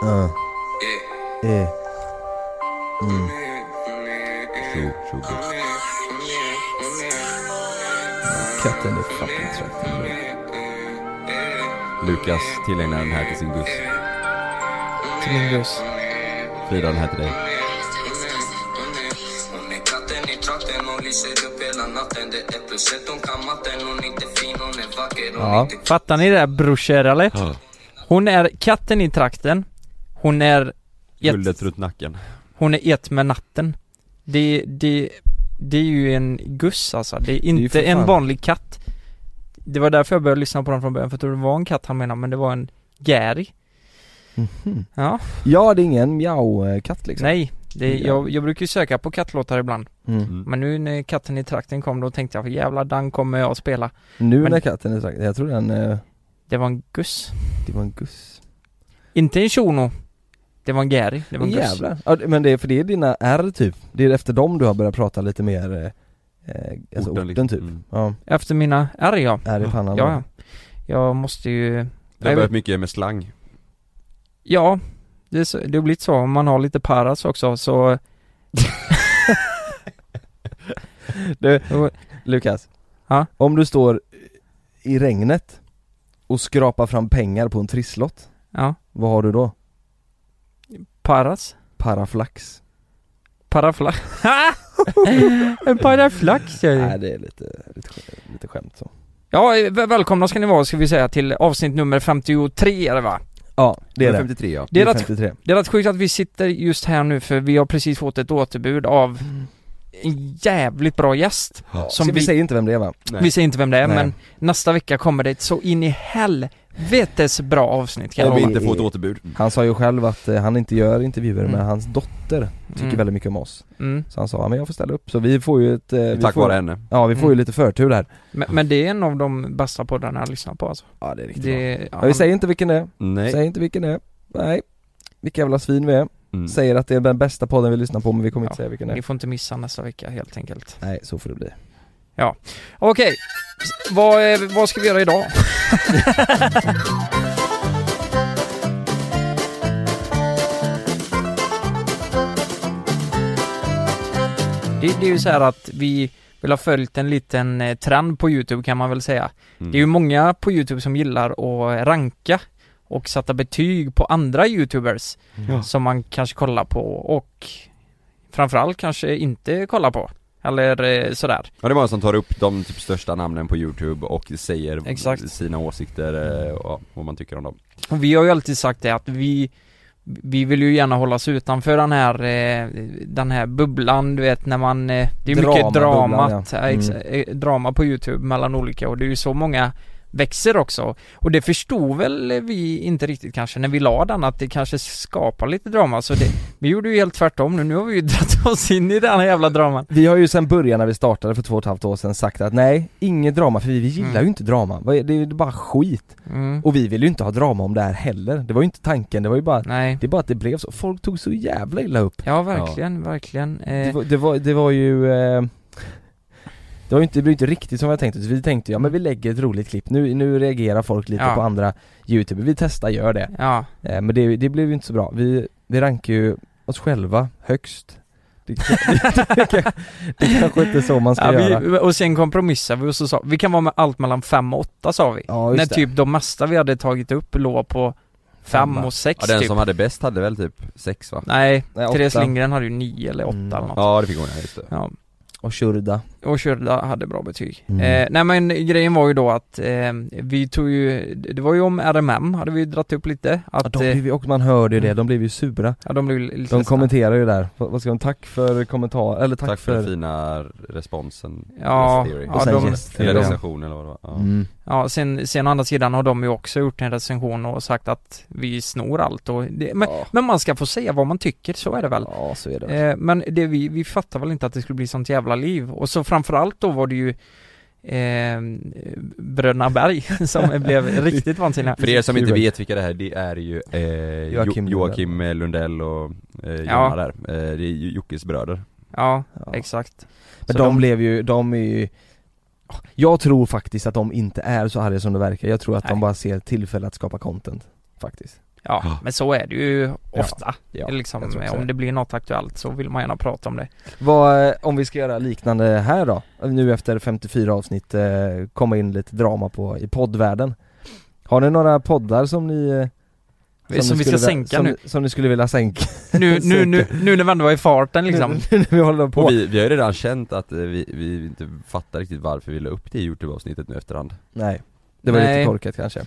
Ja. Eh. Mm. Katten är fucking trött. Lukas tillägnar den här till sin buss. Till min buss. Frida, den här till dig. Ja. Fattar ni det här brorsor eller? Ja. Hon är katten i trakten Hon är ett, Guldet runt nacken. Hon är ett med natten Det, det, det är ju en guss alltså, det är inte för en fan- vanlig katt Det var därför jag började lyssna på den från början, för jag trodde det var en katt han menade, men det var en gäri Mhm. Ja, Ja, det är ingen miau-katt liksom. nej det, Ja. jag, jag brukar ju söka på kattlåtar ibland Mm. Mm. Men nu när katten i trakten kom då tänkte jag, jävlar den kommer jag att spela Nu Men- när katten är sagt, jag tror den, eh, Det var en guss det var en guss. Inte en shuno Det var en gäri, det var en Jävlar. Ja, men det är för det är dina R typ. Det är efter dem du har börjat prata lite mer, eh, eh, alltså orden, liksom. typ. Mm. Ja, Efter mina R ja R i pannan. Ja, ja. Jag måste ju... Det har börjat mycket med slang. Ja, det, är så, det har blivit så. Om man har lite paras också så... Du. Lukas. Ja? Om du står i regnet och skrapar fram pengar på en trisslott, Ja, vad har du då? Paras. Paraflax. Paraflax. en paraflax säger Nej det är lite, lite, lite skämt så. Ja, väl- välkomna ska ni vara ska vi säga till avsnitt nummer 53 är det va? Ja, det är det. 53 ja. Det är, Det är rätt, 53. det är rätt sjukt att vi sitter just här nu för vi har precis fått ett återbud av en jävligt bra gäst. Ja. Som vi vi, säger inte vem det är va? Nej. vi säger inte vem det är Nej. men nästa vecka kommer det ett så in i helvetes bra avsnitt kan jag Om vi lova. inte får ett återbud. Han sa ju själv att eh, han inte gör intervjuer Mm. men hans dotter tycker Mm. väldigt mycket om oss. Mm. Så han sa, ja men jag får ställa upp. Så vi får ju ett... eh, vi Tack får, vare henne. Ja vi får ju Mm. lite förtur där. Men, men det är en av de bästa poddarna jag lyssnar på alltså. Ja det är riktigt bra. Det, Ja, vi säger inte vilken det är. Nej. Säg inte vilken det är. Nej. Vilka jävla svin vi är. Mm. Säger att det är den bästa podden vi lyssnar på men vi kommer Ja, inte säga vilken det Ni är. får inte missa nästa vecka helt enkelt. Nej, så får det bli. Okej, S- vad, eh, vad ska vi göra idag? det, det är ju så här att vi vill ha följt en liten eh, trend på Youtube kan man väl säga. Mm. Det är ju många på Youtube som gillar att ranka och sätta betyg på andra Youtubers Ja. som man kanske kollar på och framförallt kanske inte kollar på. Eller eh, sådär. Ja det är många som tar upp de typ största namnen på youtube och säger Exakt. sina åsikter eh, och vad man tycker om dem. Och vi har ju alltid sagt det att vi vi vill ju gärna hålla oss utanför den här, eh, den här bubblan du vet när man, eh, det är mycket Dramabubblan, dramat, ja. ja. Mm. eh, drama på youtube mellan olika och det är ju så många växer också. Och det förstod väl vi inte riktigt kanske när vi la den att det kanske skapar lite drama så det, vi gjorde ju helt tvärtom nu, nu har vi ju dragit oss in i den här jävla draman. Vi har ju sen början när vi startade för två och ett halvt år sedan sagt att nej, inget drama för vi, vi gillar Mm. ju inte drama. Det är bara skit. Mm. Och vi vill ju inte ha drama om det här heller. Det var ju inte tanken, det var ju bara Nej. Det är bara att det blev så. Folk tog så jävla illa upp. Ja verkligen, verkligen. Det Eh, var, det var, det var ju eh, Det var ju inte, det blev inte riktigt som jag tänkte, vi tänkte ja men vi lägger ett roligt klipp, nu, nu reagerar folk lite Ja. på andra youtube, vi testar, gör det ja, eh, Men det, det blev ju inte så bra, vi, vi rankar ju oss själva högst Det Det, det, kanske inte är så man ska Ja, göra vi, och sen kompromissade vi och så sa vi kan vara med allt mellan fem och åtta sa vi. Ja, När det. typ de mesta vi hade tagit upp låg på fem Femma. och sex Ja, den typ. som hade bäst hade väl typ sex va? Nej, Nej, Therese. Lindgren hade ju nio eller åtta Mm. eller något. Ja det fick hon ja, just det. Ja. Och Shurda Och Shurda hade bra betyg. Mm. Eh, nej men grejen var ju då att eh, vi tog ju, det var ju om RMM hade vi dragit upp lite. Att, ja, de eh, blev, och man hörde ju det, mm. de blev ju sura ja, de blev lite De ledsna. kommenterar ju där, vad ska de, tack för kommentar, eller tack, Tack, för den fina responsen Ja, Yes ja, Och sen de- Yes Eller recension eller vad det var ja. Mm. Ja, sen, sen å andra sidan har de ju också gjort en recension och sagt att vi snor allt och det, men, Ja. men man ska få säga vad man tycker, så är det väl? Ja så är det Eh, men det vi, vi fattar väl inte att det skulle bli sånt jävla liv och så framförallt då var det ju eh, Bröderna Berg som blev riktigt vansinniga. För er som inte vet vilka det här, det är ju eh, Joakim Joakim, Joakim Lundell och eh, Jonna Ja. där, eh, det är Jockes bröder Ja, Ja. exakt. Men Så de, blev ju, de är ju Jag tror faktiskt att de inte är så arga som det verkar, jag tror att de Nej. bara ser tillfälle att skapa content Faktiskt Ja, Ja. men så är det ju ofta. ja liksom, tror också om det. blir något aktuellt så vill man gärna prata om det. Vad, eh, om vi ska göra liknande här då? Nu efter 54 avsnitt, eh, komma in lite drama på, i poddvärlden Har ni några poddar som ni eh, Som, ni vi ska sänka som, nu. Som ni skulle vilja sänka? Nu, nu, nu, nu när vi ändå var i farten liksom. Nu när vi håller på Och vi, vi har ju redan känt att eh, vi, vi inte fattar riktigt varför vi la upp det i Youtube-avsnittet nu efterhand Nej Det var Nej. lite korkat kanske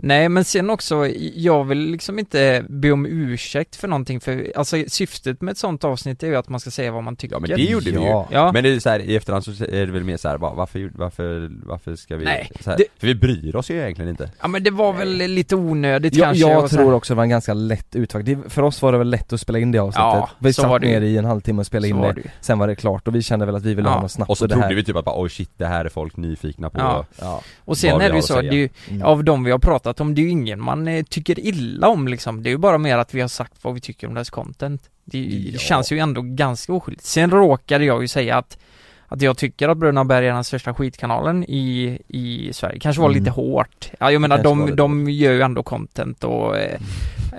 Nej men sen också, jag vill liksom inte be om ursäkt för någonting för, alltså syftet med ett sånt avsnitt är ju att man ska säga vad man tycker. Ja men det gjorde vi ju Ja. Ja. Men det är så här, i efterhand så är det väl mer så här, va- varför, varför, varför ska vi, Nej, så här, det- För vi bryr oss ju egentligen inte Ja men det var väl lite onödigt Jag, kanske jag tror också det var en ganska lätt utfakt, Det- för oss var det väl lätt att spela in det avsnittet Ja, Vi så satt var det ner i en halvtimme och spelade Så in det, det sen var det klart och vi kände väl att vi ville Ja. ha något snabbt Och så trodde här. vi typ att bara, oj shit det här är folk nyfikna på Ja. Ja. Och sen är det ju så, att det säga. är ju, Mm. av de vi har pratat om, det är ju ingen man eh, tycker illa om liksom. Det är ju bara mer att vi har sagt vad vi tycker om deras content. Det, Ja. det känns ju ändå ganska oskyldigt. Sen råkade jag ju säga att att jag tycker att Bröderna Berg är den största skitkanalen i, i Sverige. Kanske var Mm. lite hårt. Ja, jag menar de, de gör ju ändå content och eh,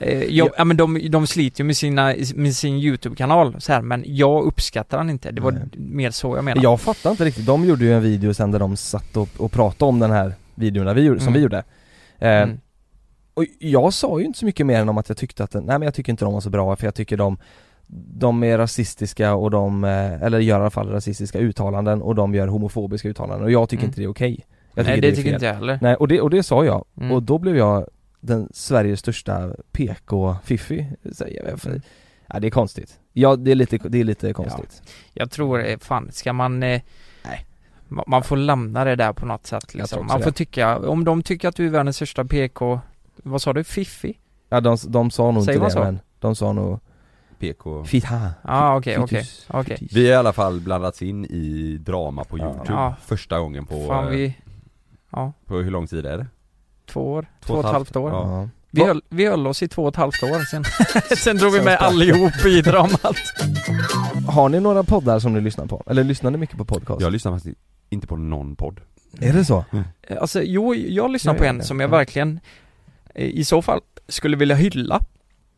eh, jag, ja. men de, de sliter ju med sina, med sin YouTube-kanal så här, men jag uppskattar den inte. Det var Nej. mer så jag menar. Jag fattar inte riktigt, de gjorde ju en video sen där de satt och, och pratade om den här videon vi som Mm. vi gjorde eh, Mm. Och jag sa ju inte så mycket mer än om att jag tyckte att, nej men jag tycker inte de var så bra för jag tycker de De är rasistiska och de, eh, eller gör i alla fall rasistiska uttalanden och de gör homofobiska uttalanden och jag tycker Mm. inte det är okej Jag Nej, det, är tycker fel. inte jag heller. Nej och det, och det sa jag, Mm. och då blev jag den Sveriges största PK-fiffi, säger jag för, Ja det är konstigt, ja det är lite, det är lite konstigt Jag tror, eh, fan, ska man eh, Man får lämna det där på något sätt liksom. Man får det. tycka, om de tycker att du är världens största PK Vad sa du? Fiffi? Ja de, de sa nog Säger inte det så? men, de sa nog PK Fitta Ja ah, okej okej, okej. Vi har i alla fall blandats in i drama på youtube Ja. första gången på, Fan vi, ja, på hur lång tid är det? två år, två och ett halvt år Ja. Ja. vi, höll, vi höll oss i två och ett halvt år sen Sen drog vi med allihop i dramat Har ni några poddar som ni lyssnar på? Eller lyssnar ni mycket på podcast? Jag lyssnar faktiskt inte på någon podd Är det så? Alltså jo, jag lyssnar Jag på en det. som jag Ja. verkligen eh, I så fall skulle vilja hylla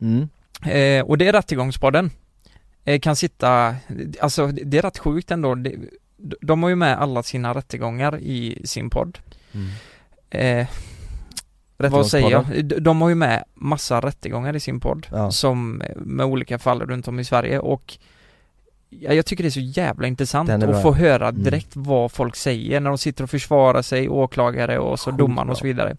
Mm. Eh, och det är Rättegångspodden. Eh, kan sitta, alltså det är rätt sjukt ändå. Det, de har ju med alla sina rättegångar i sin podd. Mm. Eh, vad säger jag? De, de har ju med massa rättegångar i sin podd. Ja. Som, eh, med olika fall runt om i Sverige och ja, jag tycker det är så jävla intressant att få höra Mm. direkt vad folk säger när de sitter och försvarar sig, åklagare och så domaren och så vidare.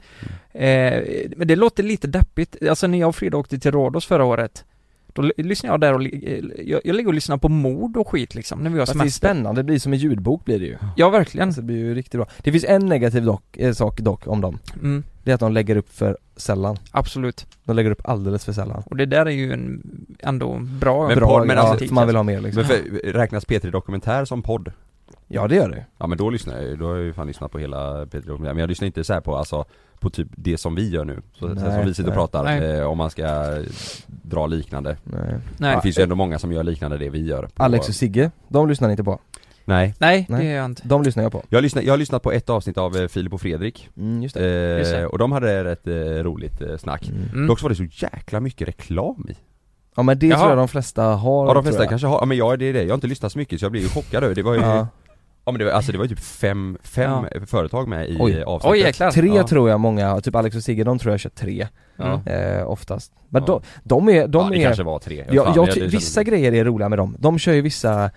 Eh, men det låter lite deppigt, alltså när jag och Frida åkte till Rhodos förra året Då lyssnar jag där och, eh, jag, jag ligger och lyssnar på mord och skit liksom när vi har Fast det är semester. spännande, det blir som en ljudbok blir det ju. Ja verkligen. Alltså det blir ju riktigt bra. Det finns en negativ dock, eh, sak dock om dem. Mm, Det är att de lägger upp för sällan. Absolut. De lägger upp alldeles för sällan. Och det där är ju en ändå bra Men Bra, podd, men ja, alltså- man vill ha mer liksom. Men för, räknas P3 Dokumentär som podd? Ja det gör det. Ja men då lyssnar jag ju, då har jag ju fan lyssnat på hela P3 Dokumentär, men jag lyssnar inte så här på alltså På typ det som vi gör nu, så, så Nej, som vi sitter och pratar, eh, om man ska eh, dra liknande. Nej. Nej, Det finns ju ändå många som gör liknande det vi gör på, Alex och Sigge, de lyssnar ni inte på? Nej. Nej, Nej. det gör jag inte. De lyssnar jag på. Jag har, lyssnat, jag har lyssnat på ett avsnitt av eh, Filip och Fredrik. Mm, just eh, det Just det. Och de hade rätt eh, roligt eh, snack. Mm. mm. Dock så var det så jäkla mycket reklam i. Ja men det Jaha. tror jag de flesta har Ja de flesta kanske har, ja men jag det är det, jag har inte lyssnat så mycket så jag blir ju chockad över det, det var ju Ja. Ja men det var, alltså det var ju typ fem, fem företag med i Oj. avsnittet Oj jäklar! Tre Ja. tror jag många, typ Alex och Sigge de tror jag kör tre Ja. eh, oftast Men Ja. de, de är, de ja, det är kanske var tre Ja, jag det- ty- det vissa grejer är roliga med dem. De kör ju vissa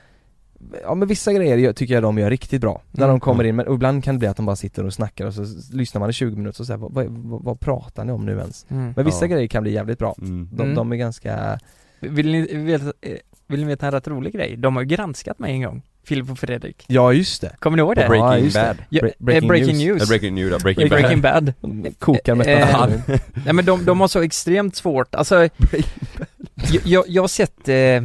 Ja men vissa grejer tycker jag de gör riktigt bra. När Mm. de kommer in, men ibland kan det bli att de bara sitter och snackar och så lyssnar man i 20 minuter och säger vad, vad, vad, pratar ni om nu ens? Mm. Men vissa Ja. grejer kan bli jävligt bra. mm. De, Mm. de är ganska, Vill ni veta, eh, vill ni veta en rätt rolig grej? De har ju granskat mig en gång, Filip och Fredrik. ja just det. Kommer ni ihåg det? Breaking ja, just Bad. Ja, eh, breaking, breaking news. news. Eh, breaking news, breaking, Breaking bad. Bad. De Kokar med Eh, Nej men de, de har så extremt svårt, alltså jag, jag, jag har sett, eh,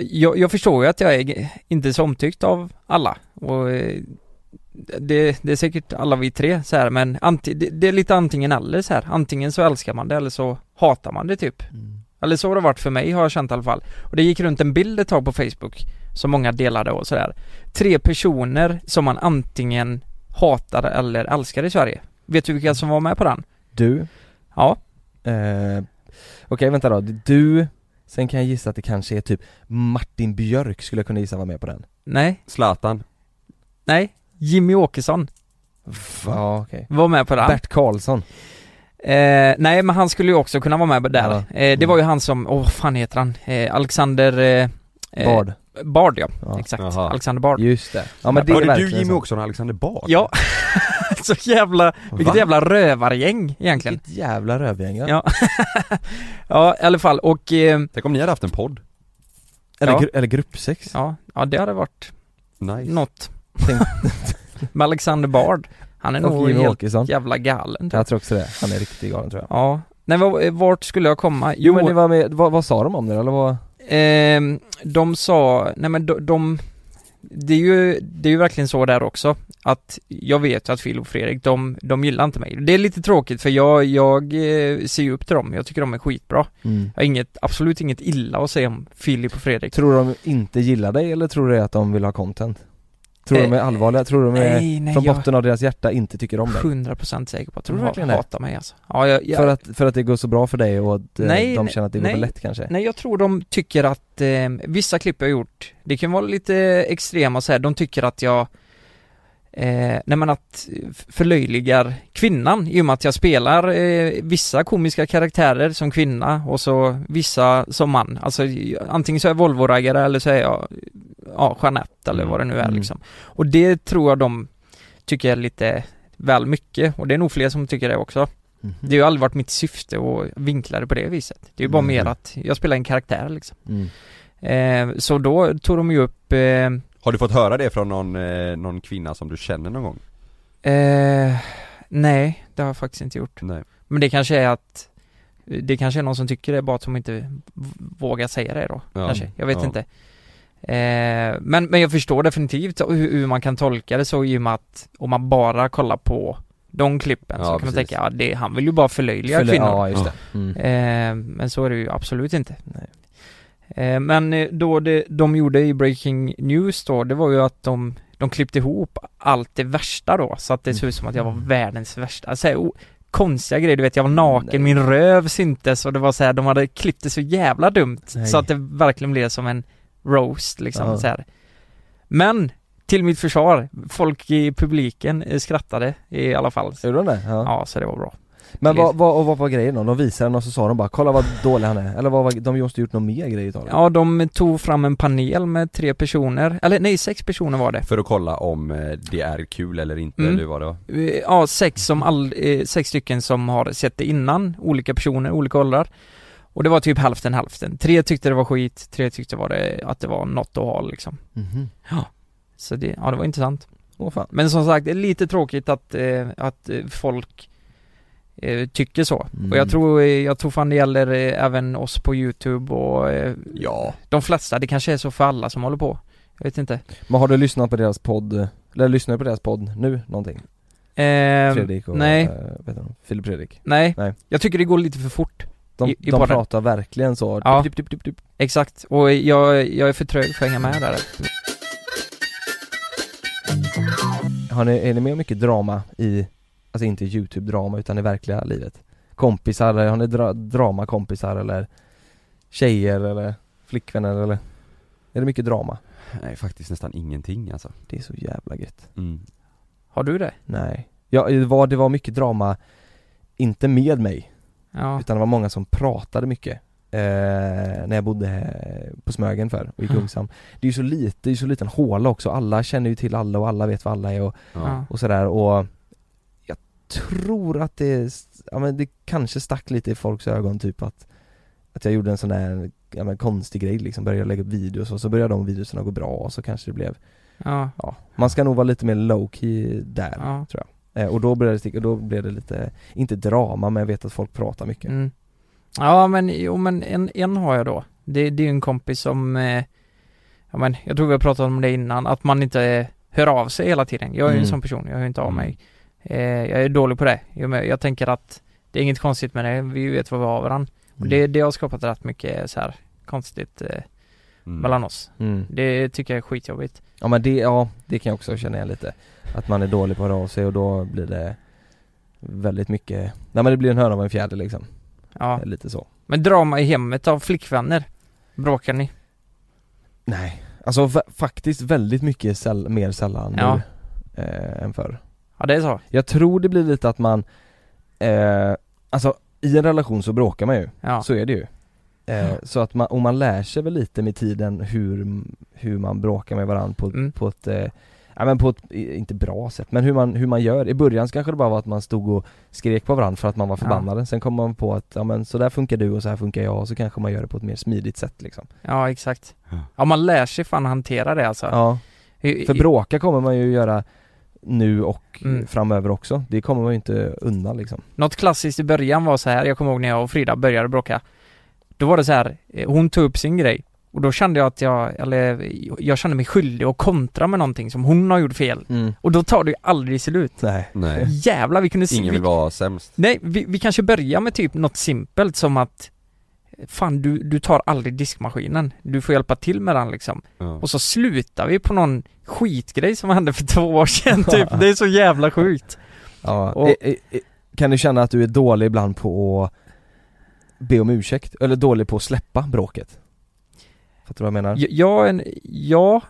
jag, jag förstår ju att jag är inte så omtyckt av alla och eh, det, det är säkert alla vi tre så här men anti, det, det är lite antingen eller så här. antingen så älskar man det eller så hatar man det typ Mm. Eller så har det varit för mig har jag känt i alla fall Och det gick runt en bild ett tag på Facebook Som många delade och sådär Tre personer som man antingen hatar eller älskar i Sverige Vet du vilka som var med på den? Du, Ja, eh, okej vänta då, du, sen kan jag gissa att det kanske är typ Martin Björk skulle jag kunna gissa var med på den. nej, Zlatan nej Jimmy Åkesson Ja okej. var med på den Bert Karlsson. eh, Nej men han skulle ju också kunna vara med på där Ja. eh, Det var ju han som, åh vad fan heter han? Eh, Alexander eh, eh, Bard. Bard ja, Ja. exakt, Jaha. Alexander Bard Just det. Ja men det Var det du Jimmy så. Åkesson och Alexander Bard? Ja, så jävla, vilket Va? jävla rövargäng egentligen Vilket jävla rövgäng ja. Ja, ja i alla fall och eh, Tänk om ni hade haft en podd? Eller, Ja. gru- eller gruppsex. ja, ja det hade varit Nice något Med Alexander Bard Han är Och nog Jimmy helt Åkesson. jävla galen tror jag. Jag tror också det. Han är riktigt galen tror jag. Ja, nej vart skulle jag komma? Jo men det var med, vad, vad sa de om det eller vad? Ehm, de sa, nej men de, de det är, ju, det är ju verkligen så där också att jag vet ju att Phil och Fredrik, de, de gillar inte mig. Det är lite tråkigt för jag, jag eh, ser ju upp till dem, jag tycker de är skitbra. Jag har inget, absolut inget illa att säga om Filip och Fredrik. Tror de inte gillar dig eller tror du att de vill ha content? Tror de är Eh, allvarliga? Tror de är, Nej, nej, från botten av deras hjärta inte tycker om dig? 100% säker på att Tror de du verkligen det? hatar mig alltså. Ja, jag, jag, För att, för att det går så bra för dig och att eh, Nej, de känner att det går för lätt kanske? Nej jag tror de tycker att eh, vissa klipp jag gjort, det kan vara lite extrema så här. de tycker att jag Eh, nej men att f- förlöjligar kvinnan i och med att jag spelar eh, vissa komiska karaktärer som kvinna och så vissa som man. Alltså antingen så är jag Volvo-raggare eller så är jag ja, Jeanette eller vad det nu är Mm. liksom. Och det tror jag de tycker är lite väl mycket och det är nog fler som tycker det också. Mhm. Det har ju aldrig varit mitt syfte att vinkla det på det viset. Det är ju bara Mm. mer att jag spelar en karaktär liksom. Mm. Eh, så då tog de ju upp eh, Har du fått höra det från någon, eh, någon kvinna som du känner någon gång? eh, Nej, det har jag faktiskt inte gjort. Nej Men det kanske är att Det kanske är någon som tycker det, bara att de inte vågar säga det då, Ja. kanske. Jag vet Ja. inte. Eh, men, men jag förstår definitivt hur, hur man kan tolka det så i och med att om man bara kollar på de klippen Ja, så kan precis. man tänka, ja det, han vill ju bara förlöjliga Förlö- kvinnor. Ja just det. Mm. Eh, men så är det ju absolut inte. Nej. Eh, men eh, då det de gjorde i Breaking News då, det var ju att de, de klippte ihop allt det värsta då, så att det såg ut som att jag var Mm. världens värsta. Alltså, o- konstiga grejer, du vet jag var naken, Nej. min röv syntes och det var så här, de hade klippt det så jävla dumt. Nej. Så att det verkligen blev som en roast liksom Ja. så här. Men, till mitt försvar, folk i publiken eh, skrattade i alla fall. Gjorde de det? Ja. Ja, så det var bra. Men vad, vad, och vad var grejen då? De visade den och så sa de bara 'Kolla vad dålig han är' Eller vad var, de måste gjort något mer grejer utav det? Ja, de tog fram en panel med tre personer, eller nej, sex personer var det. För att kolla om eh, det är kul eller inte, Mm. eller vad det var? Eh, Ja, sex som all, eh, sex stycken som har sett det innan, olika personer, olika åldrar. Och det var typ hälften hälften. Tre tyckte det var skit, tre tyckte var det, att det var något att ha liksom. Mhm. Så det, ja det var intressant. Åh fan. Men som sagt, det är lite tråkigt att, eh, att folk eh, tycker så. Mm. Och jag tror, eh, jag tror fan det gäller eh, även oss på youtube och eh, Ja de flesta, det kanske är så för alla som håller på. Jag vet inte. Men har du lyssnat på deras podd, eller lyssnar du på deras podd nu någonting? Eh, Fredrik och, nej. eh, vet du, Filip Fredrik nej. Nej. Jag tycker det går lite för fort. De, I- i de podden. pratar verkligen så, Ja. Dip, dip, dip. Exakt, och jag, jag är för trög för att hänga med där. Har ni, är ni med om mycket drama i, alltså inte youtube-drama utan i verkliga livet? Kompisar, har ni dra, dramakompisar eller tjejer eller flickvänner eller? Är det mycket drama? Nej faktiskt nästan ingenting alltså Det är så jävla gött mm. Har du det? Nej Ja, det var, det var mycket drama Inte med mig Ja. Utan det var många som pratade mycket eh, När jag bodde på Smögen för och i. Kungshamn Det är ju så lite, det är ju så liten håla också, alla känner ju till alla och alla vet vad alla är och, Ja. och sådär och tror att det, ja men det kanske stack lite i folks ögon typ att Att jag gjorde en sån där, ja men konstig grej liksom, började lägga upp videos och så började de videorna gå bra och så kanske det blev Ja. Ja, man ska nog vara lite mer low key där Ja. tror jag eh, Och då blev det, stick- och då blev det lite, inte drama men jag vet att folk pratar mycket Mm. Ja men, jo men en, en har jag då. Det, det är ju en kompis som, eh, ja men jag tror vi har pratat om det innan, att man inte hör av sig hela tiden. Jag är ju en Mm. sån person, jag hör inte av Mm. mig. Eh, jag är dålig på det. Jag, jag tänker att det är inget konstigt med det, vi vet vad vi har varandra. Mm. det, det har skapat rätt mycket så här konstigt eh, Mm. mellan oss. mm. Det tycker jag är skitjobbigt. Ja men det, ja det kan jag också känna igen lite Att man är dålig på att höra av sig och då blir det Väldigt mycket, nej men det blir en höna av en fjäder liksom Ja. Lite så Men drama i hemmet av flickvänner? Bråkar ni? Nej, alltså fa- faktiskt väldigt mycket säll- mer sällan Ja. nu eh, än förr Ja det är så? Jag tror det blir lite att man eh, Alltså i en relation så bråkar man ju, Ja. så är det ju eh, Ja. Så att man, och man lär sig väl lite med tiden hur, hur man bråkar med varandra på, Mm. på ett eh, Ja men på ett, inte bra sätt, men hur man, hur man gör. I början kanske det bara var att man stod och skrek på varandra för att man var förbannade. Sen kom man på att, ja men så där funkar du och så här funkar jag och så kanske man gör det på ett mer smidigt sätt liksom. Ja exakt. Ja man lär sig fan hantera det alltså. Ja, för bråka kommer man ju göra nu och Mm. framöver också. Det kommer man ju inte undan liksom. Något klassiskt i början var så här, jag kommer ihåg när jag och Frida började bråka Då var det så här, eh, hon tog upp sin grej och då kände jag att jag, eller jag kände mig skyldig att kontra med någonting som hon har gjort fel Och då tar det ju aldrig slut Nej. Nej Jävlar vi kunde Ingen vi, vill vara sämst Nej, vi, vi kanske börjar med typ något simpelt som att Fan du, du tar aldrig diskmaskinen, du får hjälpa till med den liksom ja. Och så slutar vi på någon skitgrej som hände för två år sedan typ, det är så jävla sjukt Ja, Och- eh, eh, kan du känna att du är dålig ibland på att be om ursäkt? Eller dålig på att släppa bråket? Fattar du vad jag menar? Är en- ja,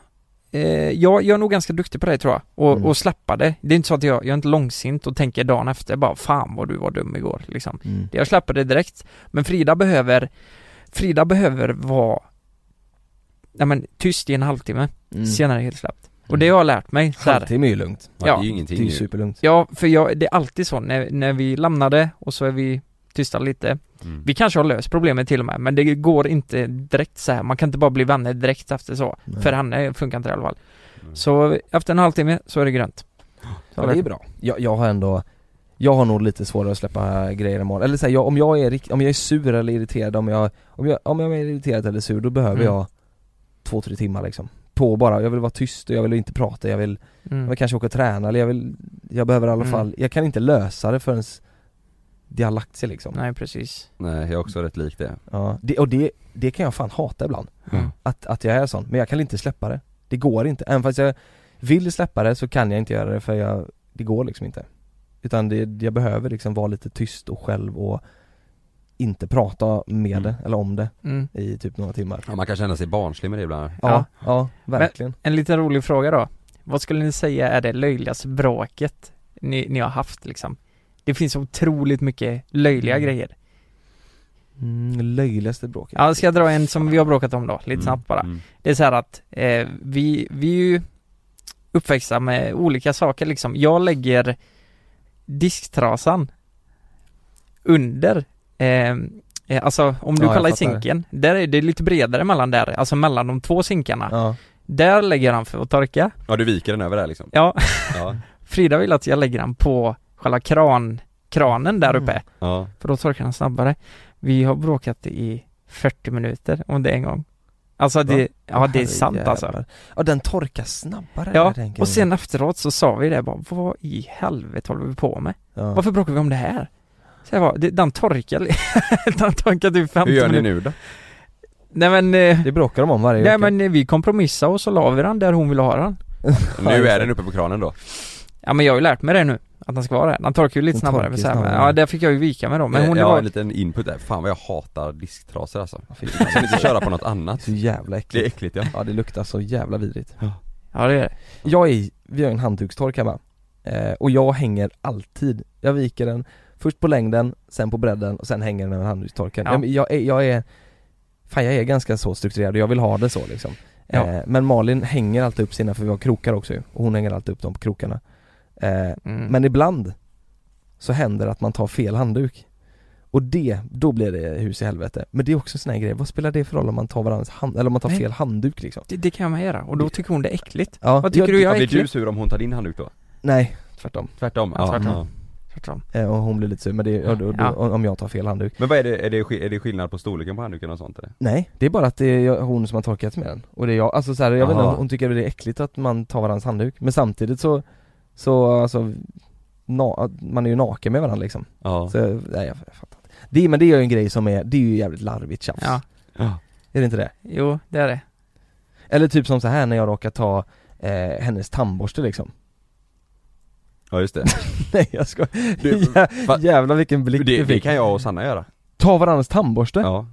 eh, jag, jag är nog ganska duktig på det tror jag, och, Mm. och släppa det. Det är inte så att jag, jag är inte långsint och tänker dagen efter bara fan vad du var dum igår liksom. Mm. Jag släpper det direkt. Men Frida behöver, Frida behöver vara, ja men tyst i en halvtimme, Mm. senare helt släppt. Och det har jag lärt mig. Så här. Halvtimme är ju lugnt. Ja, Ja, det är ju Det ingenting är ju ju. superlugnt. Ja, för jag, det är alltid så när, när vi lämnade och så är vi tysta lite. Mm. Vi kanske har löst problemet till och med, men det går inte direkt så här. Man kan inte bara bli vänner direkt efter så. Nej. För henne funkar inte i alla fall. Mm. Så efter en halvtimme så är det grönt. Så Ja, det är bra. Jag, jag har ändå jag har nog lite svårare att släppa grejer imorgon, eller så här, jag, om jag är om jag är sur eller irriterad, om jag, om jag, om jag är irriterad eller sur, då behöver Mm. jag två, tre timmar liksom På bara, jag vill vara tyst och jag vill inte prata, jag vill, jag Mm. vill kanske åka och träna eller jag vill, jag behöver i alla Mm. fall, jag kan inte lösa det förrän det har lagt sig liksom Nej precis. Nej, jag är också rätt lik det Ja, det, och det, det kan jag fan hata ibland Mm. att, att jag är sån, men jag kan inte släppa det Det går inte, även fast jag vill släppa det så kan jag inte göra det för jag, det går liksom inte Utan det, jag behöver liksom vara lite tyst och själv och inte prata med Mm. det, eller om det, Mm. i typ några timmar Ja, man kan känna sig barnslig med det ibland Ja, Ja. ja, verkligen En liten rolig fråga då. Vad skulle ni säga är det löjligaste bråket ni, ni har haft liksom? Det finns otroligt mycket löjliga Mm. grejer. mm, Löjligaste bråket Ja, ska jag dra en som vi har bråkat om då, lite Mm, snabbt bara. mm. Det är så här att eh, vi, vi är ju uppväxta med olika saker liksom. Jag lägger disktrasan under eh, eh, Alltså om du Ja, kollar i sinken, där är det lite bredare mellan där, alltså mellan de två sinkarna. Ja, Där lägger han för att torka. Ja, du viker den över där liksom? Ja, Ja, Frida vill att jag lägger den på själva kran, kranen där uppe, Mm. ja för då torkar den snabbare. Vi har bråkat i 40 minuter om det en gång. Alltså det, Va? ja det är sant alltså. jävlar. Ja den torkar snabbare Ja, och sen efteråt så sa vi det bara, vad i helvete håller vi på med? ja. Varför bråkar vi om det här? Så jag bara, den torkar, den torkar typ 50 Hur gör ni nu då? Nej men, eh, Det bråkar de om varje nej vecka men eh, vi kompromissade och så la vi den där hon ville ha den. Nu är den uppe på kranen då? Ja men jag har ju lärt mig det nu. Att den ska vara det. Den torkar ju lite snabbare, torkar men så här, snabbare. ja där fick jag ju vika mig då, men hon jag har var en liten input där, fan vad jag hatar disktrasor alltså. Jag kan inte köra på något annat. Så jävla Det är äckligt äckligt ja. Ja det luktar så jävla vidrigt. Ja. Det är det. Jag är, vi har en handdukstork hemma. Eh, Och jag hänger alltid, jag viker den Först på längden, sen på bredden och sen hänger den över handdukstorken Ja. jag, jag, är, jag är Fan jag är ganska så strukturerad och jag vill ha det så liksom. Ja. eh, Men Malin hänger alltid upp sina, för vi har krokar också ju, och hon hänger alltid upp dem på krokarna eh, Mm. Men ibland Så händer det att man tar fel handduk Och det, då blir det hus i helvete Men det är också en sån här grej, vad spelar det för roll om man tar varandras hand, eller om man tar Nej. fel handduk liksom? det, det kan man göra, och då tycker hon det är äckligt. Ja, Vad tycker jag, du jag är Blir du äcklig? sur om hon tar din handduk då? Nej, tvärtom Tvärtom? Ja, tvärtom. Tvärtom. Eh, Och hon blir lite sur, men det ja. då, då, Ja. om jag tar fel handduk Men vad är det, är det, är det skillnad på storleken på handduken och sånt eller? Nej, det är bara att det är hon som har torkat med den Och det är jag, alltså så här, jag vet inte, Aha. hon tycker det är äckligt att man tar varandras handduk Men samtidigt så, så alltså na, Man är ju naken med varandra liksom Ja Så, nej jag, fattar inte det, Men det är ju en grej som är, det är ju jävligt larvigt tjafs Ja, Ja. Är det inte det? jo det är det. Eller typ som så här när jag råkar ta eh, hennes tandborste liksom Ja just det, Nej jag ska Du, Jä, va- Jävlar vilken blick det, du det fick kan jag och Sanna göra Ta varandras tandborste? Ja,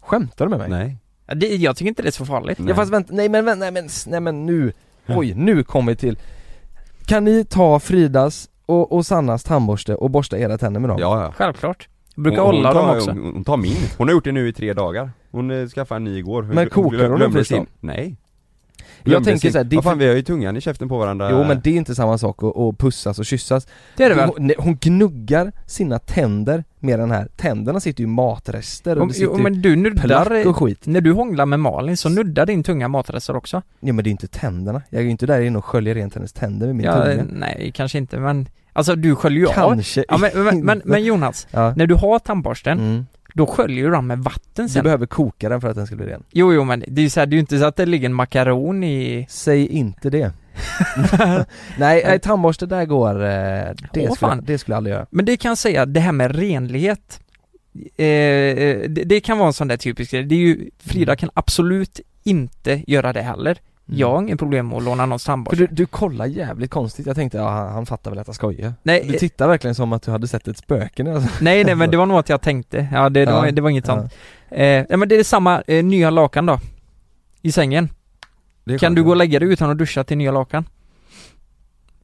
Skämtar du med mig? nej Ja, det, jag tycker inte det är så farligt. Nej. Ja fast vänta, nej men vänta, nej men, nej men nu, oj nu kommer vi till Kan ni ta Fridas och, och Sannas tandborste och borsta era tänder med dem? Ja ja Självklart. Jag brukar Hon- tar, dem också. Hon, hon tar min, hon har gjort det nu i tre dagar Hon eh, skaffade en ny igår Men kokar hon dem glömde först då? sin- Nej Jag tänker sin- så här, det är Vad fan vi har ju tungan i käften på varandra Jo men det är inte samma sak att, att pussas och kyssas Det är det väl? hon, hon gnuggar sina tänder med den här, tänderna sitter ju i matrester och Om, det sitter jo, men du nuddar, och skit när du hånglar med Malin så nuddar din tunga matrester också. Ja men det är inte tänderna, jag är ju inte där inne och sköljer rent hennes tänder med min Ja, tunga nej kanske inte men Alltså du sköljer ju av. Kanske Ja men, men, men, men Jonas, Ja, när du har tandborsten, mm. Då sköljer du den med vatten Du sen. behöver koka den för att den ska bli ren Jo jo men det är ju så här, det är ju inte så att det ligger en makaron i... Säg inte det Nej, nej tandborste där går, eh, det, Åh, skulle, fan. det skulle jag aldrig göra Men det kan jag säga, det här med renlighet eh, eh, det, det kan vara en sån där typisk grej. Det är ju, Frida kan absolut inte göra det heller. Jag har ingen problem med att låna någons Mm. För tandborste. du, du kollar jävligt konstigt, jag tänkte ja, han, han fattar väl att jag skojar Nej, Du eh, tittar verkligen som att du hade sett ett spöke när jag nej nej men det var nog att jag tänkte, ja det, det, Ja, var, det var inget ja. sånt. Eh, ja men det är samma, eh, nya lakan då. I sängen. Kan du gå och lägga dig utan att duscha till nya lakan?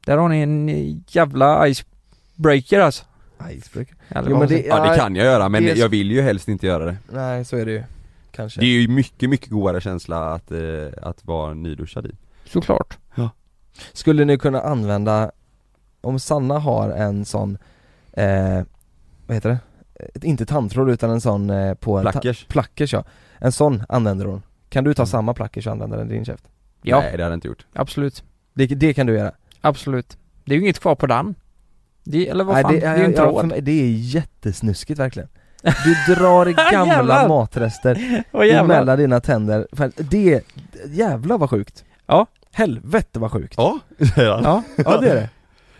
Där har ni en eh, jävla icebreaker alltså. Icebreaker Jo, det-. Ja det kan jag göra men det är- jag vill ju helst inte göra det Nej så är det ju, kanske Det är ju mycket, mycket godare känsla att, eh, att vara nyduschad i Såklart. Skulle ni kunna använda, om Sanna har en sån, eh, vad heter det? Ett, inte tandtråd utan en sån eh, på en ta- Plackers? plackers ja, en sån använder hon Kan du ta Mm. samma plackers och använda den i din käft? Ja, Nej det hade jag inte gjort absolut. Det, det kan du göra Absolut. Det är ju inget kvar på den. Det, eller vad Nej, fan, det, det, är ju en ja, tråd. mig, det är jättesnuskigt verkligen Du drar i gamla matrester emellan dina tänder, det, jävlar vad sjukt. Ja. Helvete vad sjukt. Ja, Ja. Ja det är det.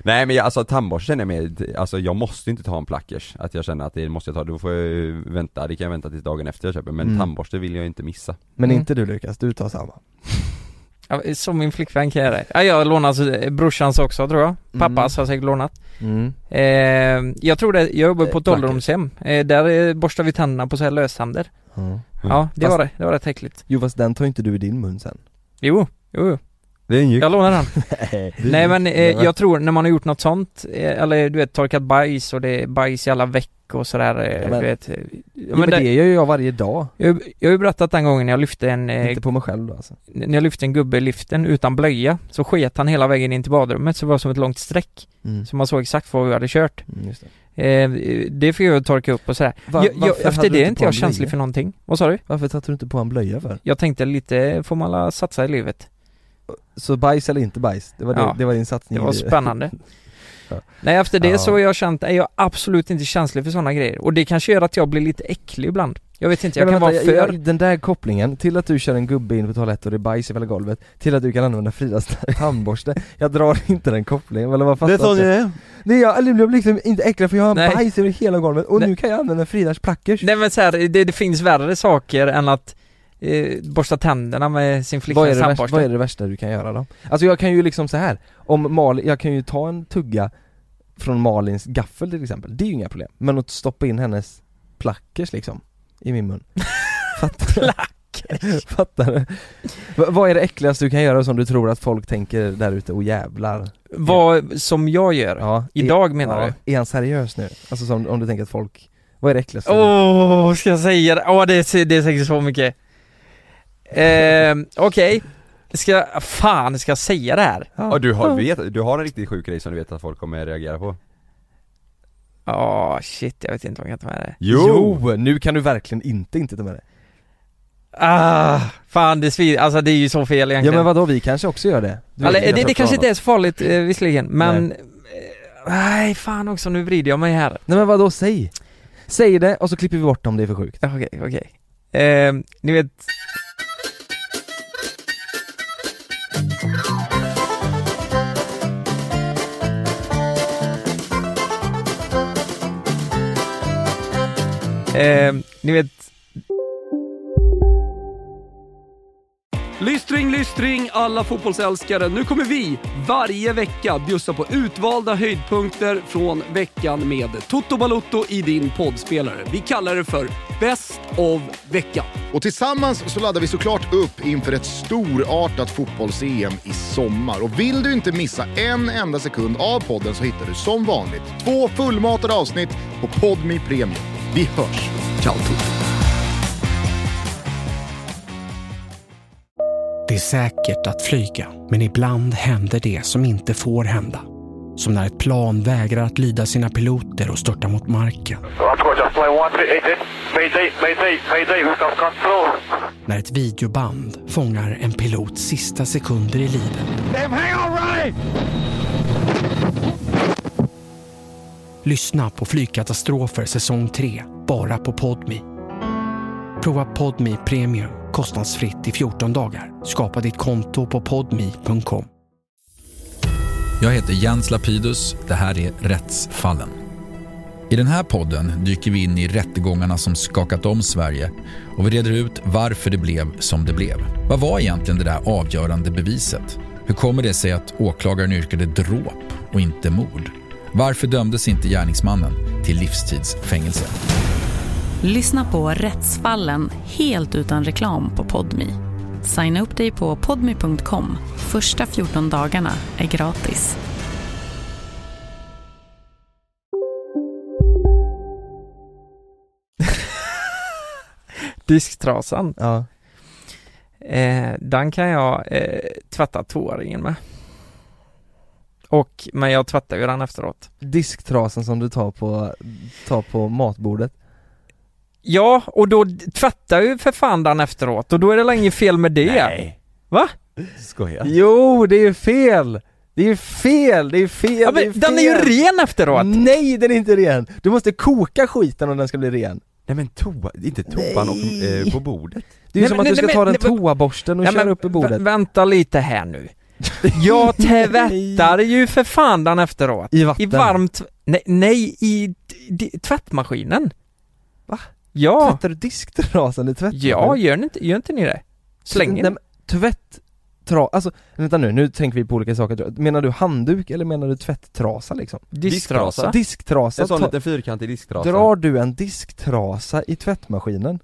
Nej men jag, alltså tandborste känner jag med, alltså jag måste inte ta en plackers Att jag känner att det måste jag ta, då får jag vänta, det kan jag vänta tills dagen efter jag köper Men Mm. tandborste vill jag inte missa. Men Mm. inte du Lukas, du tar samma Ja, som min flickvän kan jag göra. Ja, jag lånar alltså, eh, brorsans också tror jag. Pappas har säkert lånat. mm. Eh, jag tror det, jag jobbar på Eh, ett ålderdomshem. Eh, där eh, borstar vi tänderna på så här löständer. ja. Ja, det Fast- var det. Det var rätt äckligt. Jo fast den tar inte du i din mun sen Jo, jo, jo. Det är en Jag lånar den. Nej, Nej men eh, jag tror när man har gjort något sånt, eh, eller du vet torkat bajs och det är bajs i alla veck och sådär, eh, Ja, men- du vet. Ja, Jo, men det gör ju jag varje dag, jag, jag har ju berättat den gången jag lyfte en, eh, inte på mig själv då alltså när jag lyfte en gubbe i liften utan blöja, så sket han hela vägen in till badrummet så det var som ett långt streck. mm. Så man såg exakt vad vi hade kört. Mm, just det. Eh, det fick jag torka upp och sådär. Va- jag, jag, varför efter det är inte inte på jag en känslig blöja? för någonting. Vad sa du? Varför satte du inte på en blöja för? Jag tänkte lite får man la satsa i livet. Så bajs eller inte bajs? Det var, det, Ja. det var din satsning Det var spännande. Ja. Nej efter det Ja. så har jag känt, är jag absolut inte känslig för sådana grejer. Och det kanske gör att jag blir lite äcklig ibland. Jag vet inte, jag Men kan vänta, vara för... jag- jag- Den där kopplingen, till att du kör en gubbe in på toaletten och det är bajs i hela golvet Till att du kan använda Fridas tandborste Jag drar inte den kopplingen, eller vad fattar inte? är Nej jag, eller jag blir liksom inte äcklad för jag har Nej. bajs över hela golvet och Nej. nu kan jag använda Fridas plackers Nej men så här, det, det finns värre saker än att eh, borsta tänderna med sin flickväns det tandborste. vad är det värsta du kan göra då? Alltså jag kan ju liksom så här om Malin, jag kan ju ta en tugga från Malins gaffel till exempel, det är ju inga problem. Men att stoppa in hennes plackers liksom, i min mun. Fattar du? Fattar du? V- vad är det äckligaste du kan göra som du tror att folk tänker där ute, och jävlar? Vad som jag gör? Ja, Idag är, menar ja, du? Är han seriös nu? Alltså som, om du tänker att folk, vad är det äckligaste? Åh, ska jag säga det? Åh, det är, det är säkert så mycket. Eh, Okej. Ska jag, fan, ska jag säga det här? Ja du har, vet, du har en riktigt sjuk grej som du vet att folk kommer reagera på Åh, shit, jag vet inte om jag kan ta med det. Jo! Nu kan du verkligen inte inte ta med det. Ah, fan det svider, alltså det är ju så fel Ja egentligen. men vadå, vi kanske också gör det? Du Eller, vet, det, det kanske inte är så farligt eh, visserligen, men... Nej. eh, Nej, fan också, nu vrider jag mig här. Nej men vadå, säg! Säg det och så klipper vi bort om det är för sjukt. Okej, okej. Eh, ni vet... Eh, ni vet... Lystring, lystring alla fotbollsälskare. Nu kommer vi varje vecka bjussa på utvalda höjdpunkter från veckan med Toto Balotto i din poddspelare. Vi kallar det för Best of veckan. Och tillsammans så laddar vi såklart upp inför ett storartat fotbolls-EM i sommar. Och vill du inte missa en enda sekund av podden så hittar du som vanligt två fullmatade avsnitt på Podmi Premium. Vi hörs! Ciao Toto! Det är säkert att flyga, men ibland händer det som inte får hända. Som när ett plan vägrar att lyda sina piloter och störtar mot marken. När ett videoband fångar en pilots sista sekunder i livet. Lyssna på Flygkatastrofer säsong 3, bara på Podmi. Prova Podmi Premium kostnadsfritt i 14 dagar. Skapa ditt konto på podmi.com. Jag heter Jens Lapidus. Det här är Rättsfallen. I den här podden dyker vi in i rättegångarna som skakat om Sverige och vi reder ut varför det blev som det blev. Vad var egentligen det där avgörande beviset? Hur kommer det sig att åklagaren yrkade dråp och inte mord? Varför dömdes inte gärningsmannen till livstidsfängelse? Lyssna på Rättsfallen helt utan reklam på Podmi. Signa upp dig på podmi.com. Första 14 dagarna är gratis. Disktrasan. Ja. Eh, den kan jag eh, tvätta tvååringen med. Och, men jag tvättar ju den efteråt. Disktrasen som du tar på, tar på matbordet. Ja, och då tvättar ju för fan den efteråt och då är det väl inget fel med det? Nej. Va? Skojar Jo, det är fel! Det är fel, det är fel, Ja, det är fel. den är ju ren efteråt! Nej, den är inte ren! Du måste koka skiten om den ska bli ren. Nej men toa, inte toan och, eh, på bordet Det är ju Nej, som men- att du ska nej, ta men- den nej, toaborsten och Ja, köra men upp i bordet. vä- Vänta lite här nu. Jag tvättar ju för fan den efteråt. I vatten? I varmt, nej, nej i tvättmaskinen. Va? Ja. Tvättar du disktrasan i tvättmaskinen? Ja, gör ni inte, gör inte ni det? Släng Nej, men Tvätt... Tra... Alltså, vänta nu, nu tänker vi på olika saker. Menar du handduk eller menar du tvätttrasa liksom? Disktrasa. Disktrasa, En sån liten fyrkantig disktrasa drar du en disktrasa i tvättmaskinen?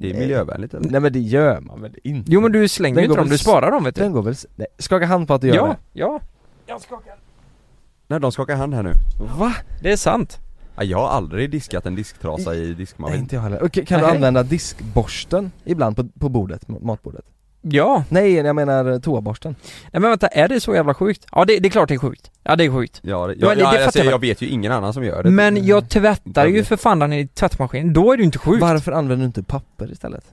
Det är Nej. miljövänligt eller? Nej men det gör man väl inte? Jo men du slänger Den ju inte dem, du sparar dem vet du. Den går väl... Nej, skaka hand på att du gör Ja, det. ja. Jag skakar. Nej de skakar hand här nu Va? Det är sant. ja, Jag har aldrig diskat en disktrasa i Nej diskmaskin inte jag heller. Okej, kan du Nej. använda diskborsten ibland på, på bordet, matbordet? Ja. Nej, jag menar toaborsten. Nej men vänta, är det så jävla sjukt? Ja det, det är klart det är sjukt. Ja det är sjukt. Ja, det, Ja, jag, det- det jag, alltså, jag. jag vet ju ingen annan som gör det Men jag tvättar ju för fan den i tvättmaskinen, då är det ju inte sjukt. Varför använder du inte papper istället?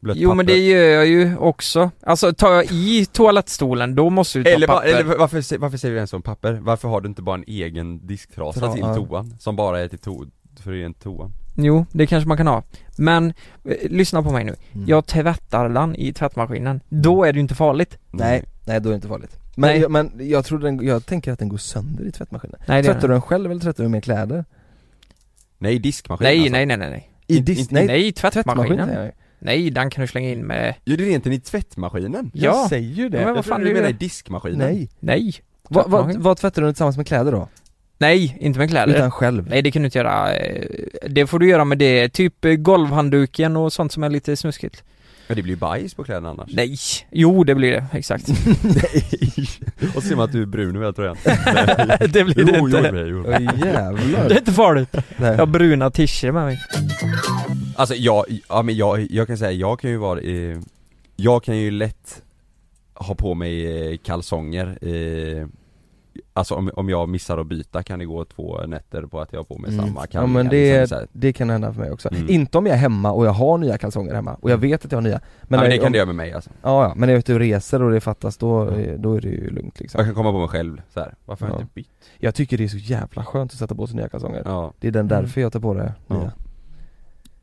Blött Jo men papper. det gör jag ju också. Alltså tar jag i toalettstolen, då måste du ta Eller, papper. eller varför, varför säger du ens om papper? Varför har du inte bara en egen disktrasa Tra- till toan? Som bara är till to, för ren toan? Jo, det kanske man kan ha. Men, eh, lyssna på mig nu. Mm. Jag tvättar den i tvättmaskinen. Då är det ju inte farligt. Nej, nej då är det inte farligt. Men, Nej. jag, men jag tror den, jag tänker att den går sönder i tvättmaskinen. Nej, det gör tvättar den. du den själv eller tvättar du med kläder? Nej, diskmaskin Nej, alltså. nej, nej, nej, nej. I disk, nej, Nej, tvättmaskinen. säger jag. Nej, den kan du slänga in med... Gör du rent den i tvättmaskinen? Ja. Jag säger ju det. Men jag vad trodde fan du är menade i det? diskmaskinen Nej. Nej. Vad vad- vad tvättar du tillsammans med kläder då? Nej, inte med kläder. Utan själv? Nej, det kan du inte göra. Det får du göra med det, typ golvhandduken och sånt som är lite snuskigt. Ja det blir ju bajs på kläderna annars Nej! Jo, det blir det, exakt. Nej! Och ser man att du är brun över hela tröjan det blir jo, det Jo, inte. blir det, jo. Oj, jävlar. Det är inte farligt. Nej. Jag har bruna t-shirts med mig. Alltså jag, ja men jag, jag kan säga, jag kan ju vara, eh, jag kan ju lätt ha på mig eh, kalsonger eh, Alltså om, om jag missar att byta kan det gå två nätter på att jag har på mig samma Mm. Ja men liksom, det, så här. det kan hända för mig också. Mm. Inte om jag är hemma och jag har nya kalsonger hemma och jag vet att jag har nya Men, ja, men det kan om, det göra med mig alltså Ja ja, men när jag är ute och reser och det fattas då, då är det ju lugnt liksom Jag kan komma på mig själv så här. varför har jag Ja. inte bytt? Jag tycker det är så jävla skönt att sätta på sig nya kalsonger Ja. Det är den Mm. därför jag tar på det nya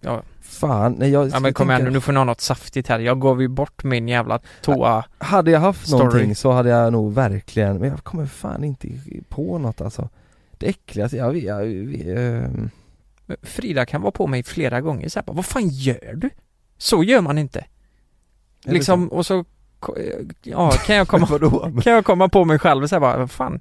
Ja. Fan, nej jag Ja men kom igen nu, får ni ha något saftigt här. Jag gav ju bort min jävla toa Hade jag haft Story. någonting så hade jag nog verkligen, men jag kommer fan inte på något alltså Det äckligaste, jag, jag, jag, ehm, Frida kan vara på mig flera gånger så här, bara, vad fan gör du? Så gör man inte. Liksom, och så, ko- ja kan jag komma, kan jag komma på mig själv och säga bara, vad fan?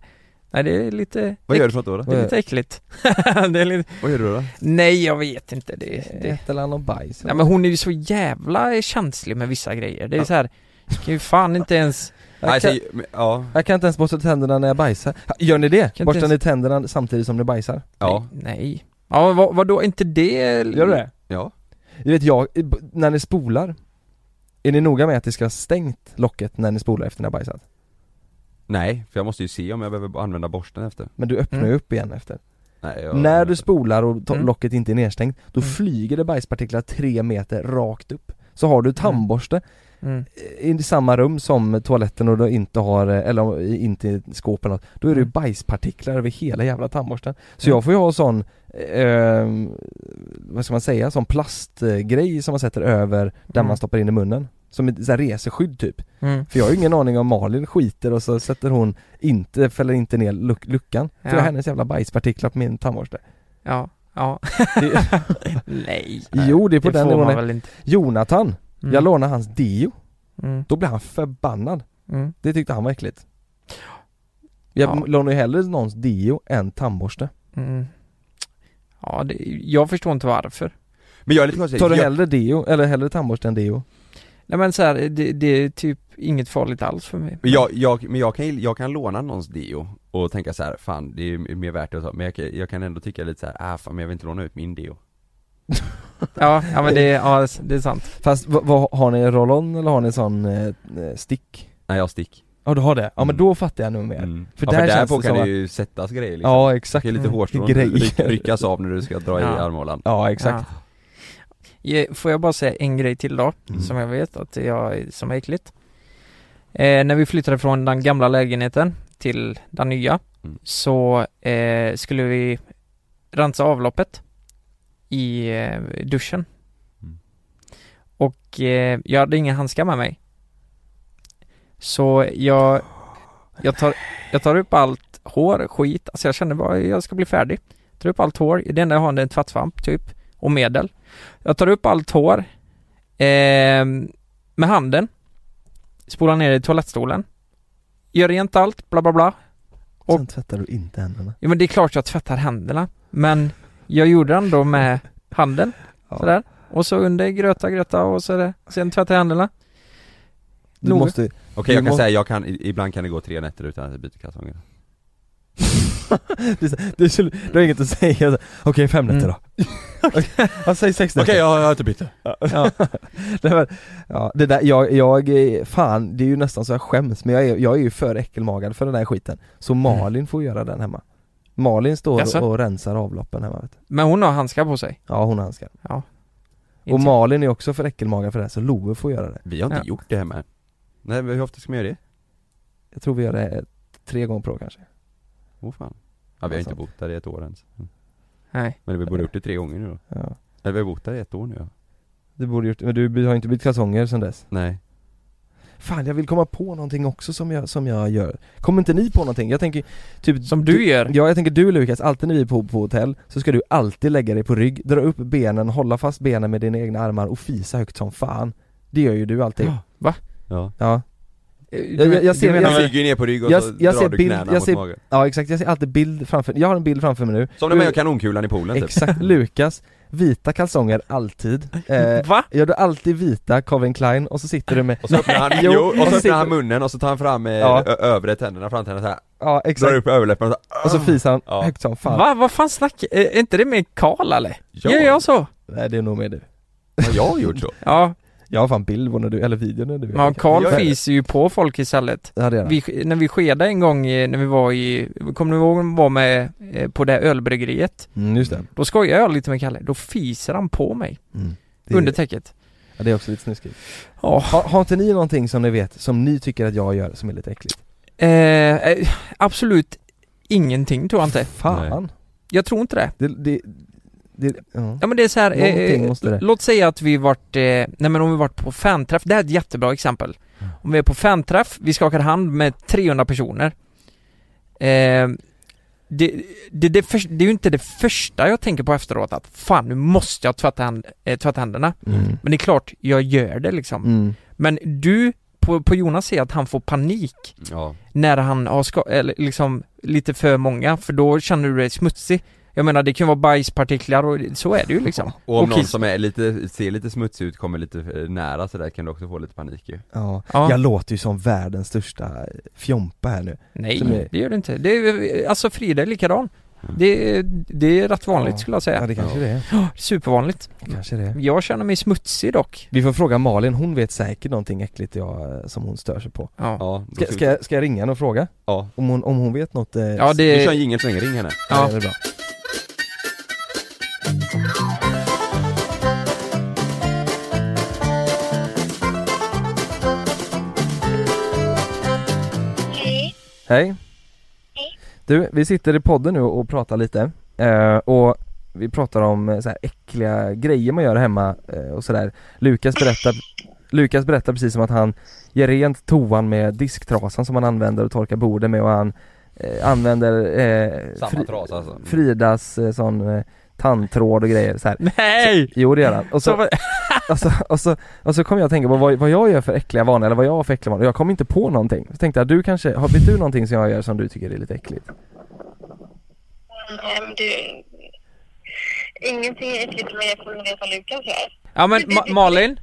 Nej det är lite, Vad gör du för något då? då? det är lite äckligt. det är lite, Vad gör du då? nej jag vet inte det, det. Ett eller annat bajs Nej men hon är ju så jävla känslig med vissa grejer. Det är så här, kan ju fan inte ens jag, Nej, kan, ja, jag kan inte ens borsta tänderna när jag bajsar Gör ni det? Borstar ens- ni tänderna samtidigt som ni bajsar? ja, Nej. Ja vad, vadå, inte det? Gör du det? ja Du vet jag, när ni spolar Är ni noga med att det ska vara stängt locket när ni spolar efter ni har bajsat? Nej, för jag måste ju se om jag behöver använda borsten efter Men du öppnar Mm. ju upp igen efter Nej, jag, När du spolar och to- Mm. locket inte är nedstängt, då Mm. flyger det bajspartiklar tre meter rakt upp Så har du tandborste Mm. i samma rum som toaletten och du inte har, eller om- i- inte i ett skåp eller något, då är det ju Mm. bajspartiklar över hela jävla tandborsten Så Mm. jag får ju ha sån, eh, vad ska man säga, sån plastgrej som man sätter över där Mm. man stoppar in i munnen Som ett så här reseskydd typ Mm. För jag har ju ingen aning om Malin skiter och så sätter hon inte, fäller inte ner luck- luckan För Ja. jag har hennes jävla bajspartiklar på min tandborste Ja, ja. Det- Nej. Jo det är på det den nivån man det- väl inte. Jonathan, Mm. jag lånade hans deo Mm. Då blev han förbannad Mm. Det tyckte han var äckligt Jag Ja. lånar ju hellre någons deo än tandborste Mm. Ja, det, jag förstår inte varför. Men jag är lite konstig, Tar du hellre deo, eller hellre tandborste än deo? Nej men så här, det, det är typ inget farligt alls för mig. men jag, jag, men jag kan, jag kan låna någons deo och tänka så här, fan det är mer värt det att ta, men jag, kan- jag kan ändå tycka lite så här, ah fan men jag vill inte låna ut min deo Ja, ja men det, ja, det är sant. Fast vad, vad, har ni roll-on eller har ni sån eh, eh, stick? Nej jag har stick Ja du har det? Ja men Mm. då fattar jag nog mer mm. För ja, där för känns därpå det kan det att- ju sättas grejer liksom Ja Det exakt, är lite hårstrån, ryckas av när du ska dra i Ja. armhålan Ja exakt Ja. Får jag bara säga en grej till då, Mm. som jag vet att jag, som är äckligt. Eh, när vi flyttade från den gamla lägenheten till den nya, Mm. så eh, skulle vi rensa avloppet i eh, duschen. Mm. Och eh, jag hade inga handskar med mig. Så jag, jag tar, jag tar upp allt hår, skit, alltså jag kände bara jag ska bli färdig. Tar upp allt hår, det enda jag har är en tvättsvamp typ, och medel. Jag tar upp allt hår eh, med handen, spolar ner i toalettstolen, gör rent allt, bla bla bla. Och- Sen tvättar du inte händerna Ja men det är klart jag tvättar händerna, men jag gjorde det ändå med handen, Ja. sådär. Och så under gröta, gröta och så där. sen tvättar jag händerna. Du måste, Okej jag kan må- säga, jag kan, ibland kan det gå tre nätter utan att byter kalsonger du, du, du, du har inget att säga, okej fem nätter Mm. då Okej, ja, säg sex nätter jag har inte bytt det Ja. det, var, ja, det där, jag, jag, är- fan det är ju nästan så jag skäms men jag är, jag är ju för äckelmagad för den här skiten Så Malin får göra den hemma Malin står Jaså? och rensar avloppen hemma vet du. Men hon har handskar på sig. Ja hon har handskar Ja. Och Inte- Malin är också för äckelmagad för det här så Love får göra det Vi har inte Ja. gjort det hemma Nej men hur ofta ska man göra det? Jag tror vi gör det tre gånger per år kanske Åh fan Ja vi har Alltså. inte bott där i ett år ens. Nej. Men vi borde gjort det tre gånger nu då ja. Eller vi har bott där i ett år nu ja Du borde gjort men du har inte bytt kalsonger sedan dess Nej Fan jag vill komma på någonting också som jag, som jag gör Kommer inte ni på någonting? Jag tänker typ Som du gör? Ja jag tänker du Lukas, alltid när vi är på, på hotell så ska du alltid lägga dig på rygg, dra upp benen, hålla fast benen med dina egna armar och fisa högt som fan Det gör ju du alltid Va? Ja Ja jag, jag, jag ser, jag, Du ligger ju ner på rygg och jag, så jag drar ser du bild, knäna jag mot ser, magen ja exakt, jag ser alltid bild framför, jag har en bild framför mig nu Som när man gör kanonkulan i poolen typ Exakt, Lukas, vita kalsonger alltid eh, Va? Gör du alltid vita Calvin Klein och så sitter du med Och så öppnar han, Jo, och och så öppnar han munnen och så tar han fram eh, Ja. övre tänderna, framtänderna såhär Ja Drar exakt, upp överläppen och så, och så fisar han Ja. högt som fan Va? Vad fan snackar, är inte det med Karl eller? Ja. Gör jag så? Nej det är nog med du Har jag gjort så? Ja, Jag har fan bild på när du, eller video när du men Karl fiser ju på folk istället Ja det vi, När vi skedade en gång i- när vi var i, kommer ni ihåg när vi var med eh, på det här ölbryggeriet? mm, just det, Då skojade jag lite med Kalle, då fiser han på mig. Mm. det, under täcket. Ja, det är också lite snuskigt. Ja, har, har inte ni någonting som ni vet, som ni tycker att jag gör som är lite äckligt? eh, eh, absolut ingenting tror jag inte. Fan! Jag tror inte det. Det, det, det, ja. Ja men det är så här, eh, måste det. låt säga att vi varit, eh, nej men om vi varit på fanträff, det här är ett jättebra exempel. Om vi är på fanträff, vi skakar hand med 300 personer. Eh, det, det, det, för, det är ju inte det första jag tänker på efteråt att fan nu måste jag tvätta, hand, eh, tvätta händerna. Mm. Men det är klart, jag gör det liksom. Mm. Men du, på, på Jonas ser att han får panik Ja, när han har ska, eller liksom lite för många, för då känner du dig smutsig. Jag menar det kan vara bajspartiklar och så är det ju liksom. och om någon kiss- som är lite, ser lite smutsig ut kommer lite eh, nära sådär kan du också få lite panik ju Ja. Ja. jag låter ju som världens största fjompa här nu Nej, är- det gör det inte. Det är, alltså Frida är likadan. Det, är- det är rätt vanligt Ja. skulle jag säga. Ja det kanske det är, Ja, Supervanligt. kanske det Jag känner mig smutsig dock. Vi får fråga Malin, hon vet säkert någonting äckligt jag, som hon stör sig på Ja. Ja, Ska, ska, jag- ska jag ringa henne och fråga? Ja, Om hon, om hon vet något? Eh, Ja, vi kör det... en jingel så länge, ring henne ja. Ja. det är bra Hej Du, vi sitter i podden nu och pratar lite eh, och vi pratar om eh, så här äckliga grejer man gör hemma eh, och sådär Lukas berättar Lukas berättar precis som att han ger rent toan med disktrasan som han använder och torkar bordet med och han eh, använder eh, Samma trasa alltså Fridas eh, sån eh, tandtråd och grejer så här. Nej! Jo det gör han. Och så, Så, och så, och så, och så kom jag att tänka på vad, vad jag gör för äckliga vanor, eller vad jag har för äckliga vanor. Jag kom inte på någonting. Så tänkte jag, du kanske, har, vet du någonting som jag gör som du tycker är lite äckligt? Nej, men du... Ingenting är äckligt som jag får veta Lukas gör. ja men Ma- Malin,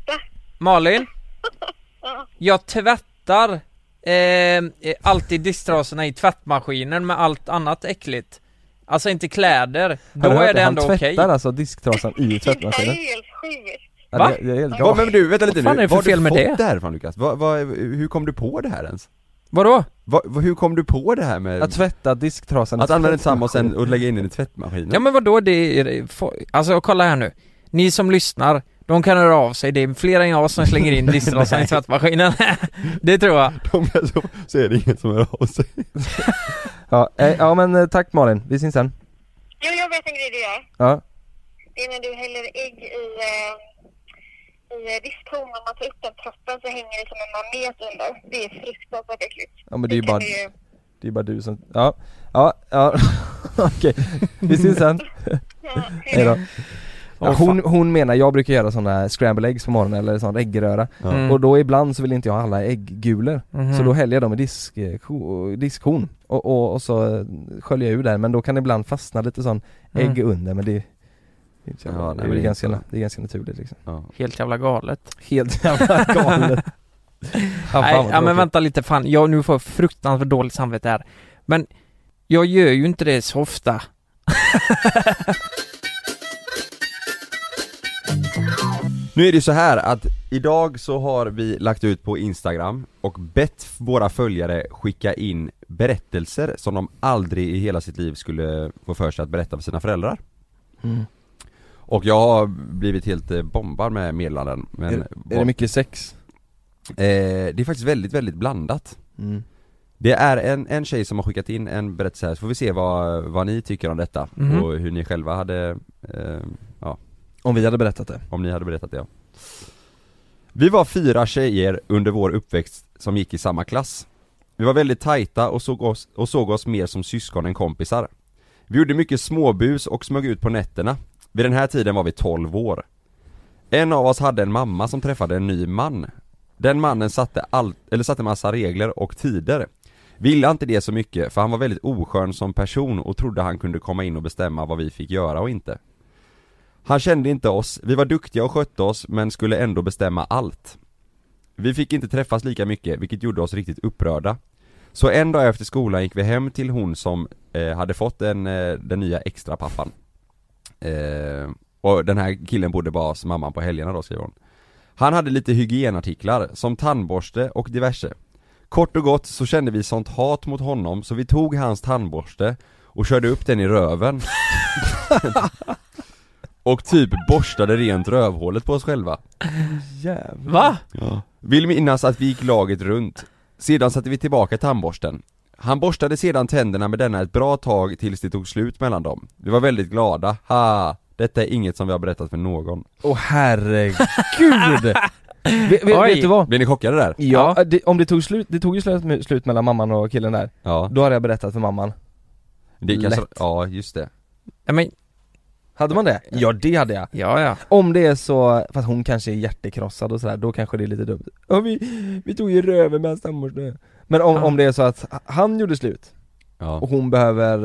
Malin, Ja. jag tvättar eh, alltid disktrasorna i tvättmaskinen med allt annat äckligt. Alltså inte kläder, då är det Han ändå okej. tvättar alltså disktrasan i Det är tvättmaskinen. helt sjukt. Ja, Va? Det, det är helt Vad, galet. men du, vänta lite Vad fan nu, är det för Var har fel du med fått det? det här ifrån Lukas? Vad, vad, hur kom du på det här ens? Vadå? Vad, vad, hur kom du på det här med Att tvätta disktrasan att använda samma och sen och lägga in den i tvättmaskinen? Ja men vadå, det är, alltså kolla här nu. Ni som lyssnar, de kan höra av sig, det är fler än jag som slänger in disktrasan i tvättmaskinen. det tror jag. De är så, så är det ingen som hör av sig Ja, eh, ja men eh, tack Malin, vi syns sen. Jo, jag vet en grej du gör. Ja, Det är när du häller ägg i, eh, i eh, diskon. Om man tar upp den proppen så hänger det som en manet under. Det är fruktansvärt äckligt. ja men det är ju bara, ju- det är bara du som, ja, ja, ja, okej. Vi syns sen. Ja, Hej då. Ja, hon, hon menar, jag brukar göra sådana scramble eggs på morgonen eller sån äggröra Mm. Och då ibland så vill inte jag ha alla ägggulor Mhm. Så då häller jag dem i disk, eh, diskhon och, och, och så sköljer jag ur där men då kan det ibland fastna lite sån ägg Mm. under men det, det är, inte så jävla- Ja, nej, det är, det ganska, inte det är ganska naturligt liksom ja. Helt jävla galet. Helt jävla galet ja, Nej, ja men vänta lite fan, jag nu får jag fruktansvärt dåligt samvete här. Men jag gör ju inte det så ofta. Nu är det så här att idag så har vi lagt ut på Instagram och bett våra följare skicka in berättelser som de aldrig i hela sitt liv skulle få för sig att berätta för sina föräldrar mm. Och jag har blivit helt eh, bombad med meddelanden men är, är det mycket sex? eh, det är faktiskt väldigt, väldigt blandat Mm. Det är en, en tjej som har skickat in en berättelse här, så får vi se vad, vad ni tycker om detta Mhm. och hur ni själva hade, eh, ja, Om vi hade berättat det om ni hade berättat det ja. Vi var fyra tjejer under vår uppväxt som gick i samma klass Vi var väldigt tajta och såg oss, och såg oss mer som syskon än kompisar Vi gjorde mycket småbus och smög ut på nätterna vid den här tiden var vi 12 år En av oss hade en mamma som träffade en ny man Den mannen satte allt, eller satte massa regler och tider. Ville inte det så mycket för han var väldigt oskön som person och trodde han kunde komma in och bestämma vad vi fick göra och inte. Han kände inte oss, vi var duktiga och skötte oss men skulle ändå bestämma allt. Vi fick inte träffas lika mycket vilket gjorde oss riktigt upprörda. Så en dag efter skolan gick vi hem till hon som eh, hade fått den, eh, den nya extra pappan. Eh, och den här killen bodde bara hos mamman på helgerna då skriver hon. Han hade lite hygienartiklar, som tandborste och diverse. Kort och gott så kände vi sånt hat mot honom så vi tog hans tandborste och körde upp den i röven. och typ borstade rent rövhålet på oss själva. Jävlar. Va? Ja. Vill minnas att vi gick laget runt. Sedan satte vi tillbaka tandborsten. Han borstade sedan tänderna med denna ett bra tag tills det tog slut mellan dem. Vi var väldigt glada, ha! Detta är inget som vi har berättat för någon. Åh herregud! vet, vet, vet du vad? Blir ni chockade där? Ja, det, om det tog slut, det tog ju slut, slut mellan mamman och killen där Ja. Då hade jag berättat för mamman Det är kanske, Lätt. ja just det. Ja, men, Hade man det? Ja det hade jag ja ja. Om det är så, fast hon kanske är hjärtekrossad och sådär, då kanske det är lite dumt Ja vi, vi tog ju röven med hans tandborste Men om, Ja. om det är så att han gjorde slut Ja. och hon behöver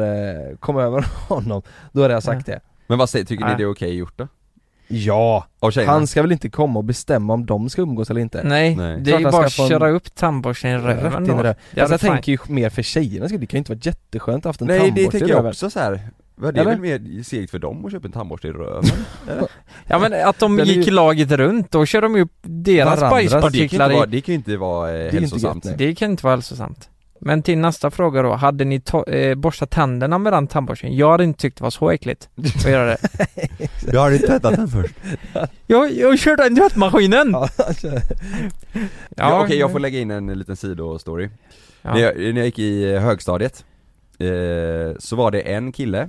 eh, komma över honom, då hade jag sagt det Men vad säger, tycker ni Nej. det är okej gjort då? Ja! Av tjejerna? Han ska väl inte komma och bestämma om de ska umgås eller inte? Nej, Nej. det är ju han bara att ska få en- köra upp tandborsten i röven Rätt in i då. Det Fast jag tänker ju mer för tjejerna det kan ju inte vara jätteskönt att ha haft en Nej det tandborste tänker i jag också så här. Vad det är Eller? väl mer segt för dem att köpa en tandborste i röven? Ja men att de Den gick ju- laget runt, då kör de ju upp deras det, bajspartiklar inte vara, i... det kan ju inte vara eh, inte hälsosamt. gött, nej. Det kan inte vara hälsosamt. Men till nästa fråga då, hade ni eh, borstat tänderna med den tandborsten? Jag hade inte tyckt det var så äckligt att göra det. Du har inte tvättat den först? Jag, jag körde den tvättmaskinen! Ja. Ja, Okej jag får lägga in en liten sidostory. Ja. När, jag, när jag gick i högstadiet eh, Så var det en kille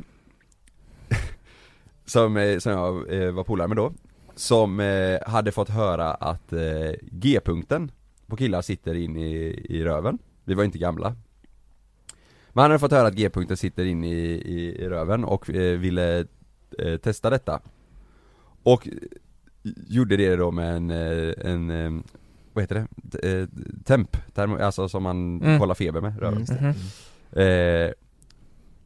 Som, eh, som jag eh, var polare med då Som eh, hade fått höra att eh, G-punkten på killar sitter in i, i röven Vi var inte gamla Men han hade fått höra att G-punkten sitter in i, i, i röven och eh, ville eh, testa detta Och gjorde det då med en, en vad heter det? Temp, termo, alltså som man Mm. kollar feber med, röven Mhm. Eh,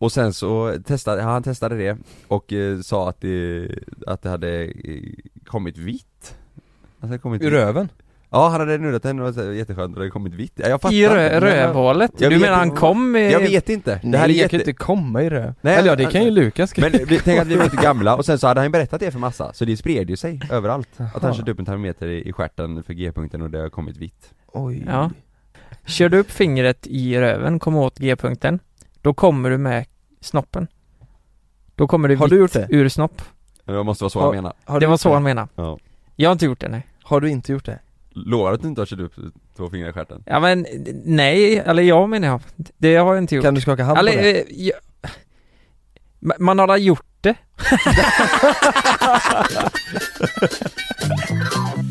och sen så testade, han testade det och eh, sa att det, att det hade eh, kommit vitt Alltså det kommit I röven? Ja han hade nuddat den och det var jätteskönt och det hade kommit vitt ja, jag fattar I rö- inte. rövhålet? Jag Du vet menar han inte. kom med... Jag vet inte, det här är Nej, jag kan ju inte komma i röv. Nej, Eller ja, det alltså- kan ju Lukas Men vi, tänk att vi var inte gamla och sen så hade han ju berättat det för massa, så det spred ju sig överallt Att han körde upp en termometer i, i stjärten för G-punkten och det har kommit vitt Oj Ja. Kör du upp fingret i röven, kom åt G-punkten, då kommer du med snoppen. Då kommer det Har du gjort det? ur snopp. Det måste vara så han menar Har det du var gjort så han menade. Ja Jag har inte gjort det nej. Har du inte gjort det? Lovar att du inte har kört upp två fingrar i stjärten? Ja men nej, eller jag menar jag. Det har jag inte gjort. Kan du skaka hand eller, på det? eh, jag, Ma- man har gjort det.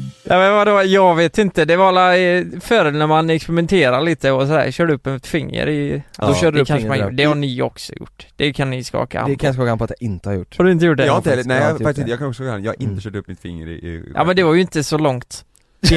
Ja men vadå, jag vet inte. Det var alla eh, förr när man experimenterar lite och sådär, körde upp ett finger i... Ja. Då körde du det upp kanske man. Det har ni också gjort. Det kan ni skaka hand Det kan jag skaka hand på att jag inte har gjort Har du inte gjort det? Jag har inte heller, nej jag jag, inte faktiskt, det. jag kan också säga jag har inte Mm. kört upp mitt finger i, i Ja men det var ju inte så långt.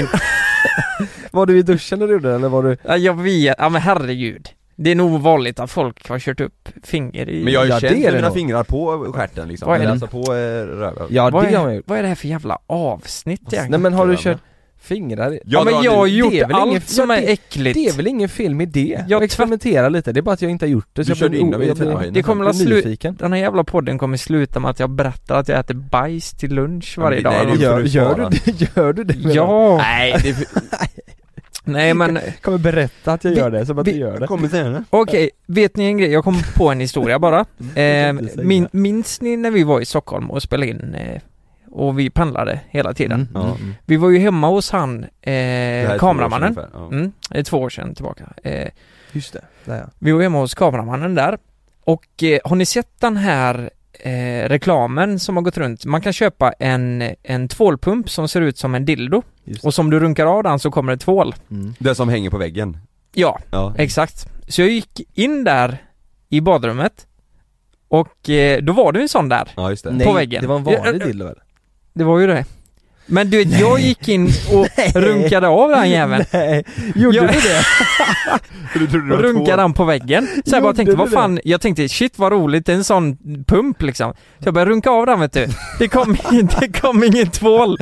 Var du i duschen när du gjorde det eller var du? ja, jag vet, ja men herregud. Det är nog vanligt att folk har kört upp finger i... Men jag har ju Ja, känt mina nog. fingrar på stjärten liksom, Vad är eller alltså på eh, röven Ja vad, det har är, gjort vad är det här för jävla avsnitt egentligen? Nej men har du jag kört fingrar i? Ja, men jag har gjort allt ingen- som är det- äckligt. Det är väl ingen film i det? Jag Jag experimenterar lite, det är bara att jag inte har gjort det Du så jag körde in dem i jag tvättmaskinen. Det kommer jag att blir slu- nyfiken. Den här jävla podden kommer sluta med att jag berättar att jag äter bajs till lunch varje dag. nej, det- Gör, du gör, du det, gör du det? du? ja! Nej, det Nej men, kommer berätta att jag Vi- gör det, som att vi- du gör det kommer senare okej, vet ni en grej? Jag kom på en historia bara. Eh, inte säga. min, minns ni när vi var i Stockholm och spelade in eh, och vi pendlade hela tiden? Mm, mm, mm. Vi var ju hemma hos han, Det här är eh, två år kameramannen. sedan ja. Mm, det är två år sedan tillbaka. Eh, Just det, där ja Vi var hemma hos kameramannen där och eh, har ni sett den här eh, reklamen som har gått runt? Man kan köpa en, en tvålpump som ser ut som en dildo och som du runkar av den så kommer det tvål. Mm. Det som hänger på väggen Ja, Ja, exakt. Så jag gick in där i badrummet och eh, då var det en sån där. ja just det Nej, På väggen. det var en vanlig ja, dildo väl? Det var ju det. Men du vet, jag gick in och runkade av den jäveln Nej, gjorde Jag- du det? Du trodde det runkade den på väggen. Så jag bara tänkte, vad det? fan, jag tänkte shit vad roligt, det är en sån pump liksom. Så jag började runka av den vet du. Det kom, det kom ingen tvål.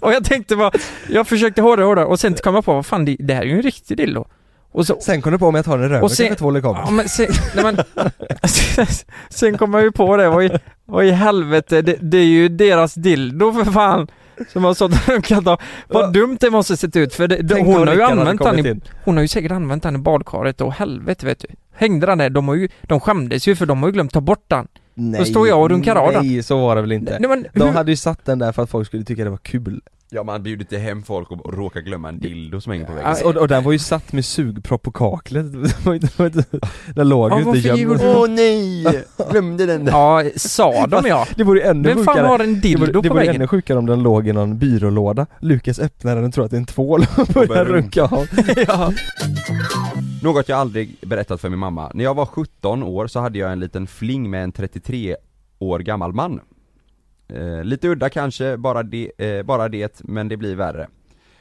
Och jag tänkte bara, jag försökte hårdare och hårdare och sen kom jag på, vad fan det, det här är ju en riktig dildo. Och så, Sen kom du på om jag tar den i röven Och sen- kanske tvålen Ja kommer. men sen, nej, men, sen kom jag ju på det, vad i, vad i helvete, det, det är ju deras dildo för fan Som har stått och runkat av. Vad dumt det måste sett ut för det, hon har ju använt den i. Hon har ju säkert använt den i badkaret och helvete vet du Hängde den där, de har ju, de skämdes ju för de har ju glömt ta bort den Nej, Då står jag och runkar av den Nej, så var det väl inte. Nej, men De hur- hade ju satt den där för att folk skulle tycka det var kul. Ja man bjuder inte hem folk och, råkar glömma en dildo som hänger på väggen Alltså, och, och den var ju satt med sugpropp på kaklet. Det det Den låg Ja, ju inte gömd. Åh, nej! Glömde den Ja, sa de ja Det vore ännu Vem fan sjukare. har en dildo det vore, det på vore väggen? ännu sjukare om den låg i någon byrålåda. Lukas öppnar den och tror att det är en tvål och börjar börjar runka av. ja. Något jag aldrig berättat för min mamma. När jag var 17 år så hade jag en liten fling med en 33 år gammal man. Eh, lite udda kanske, bara det, eh, bara det, men det blir värre.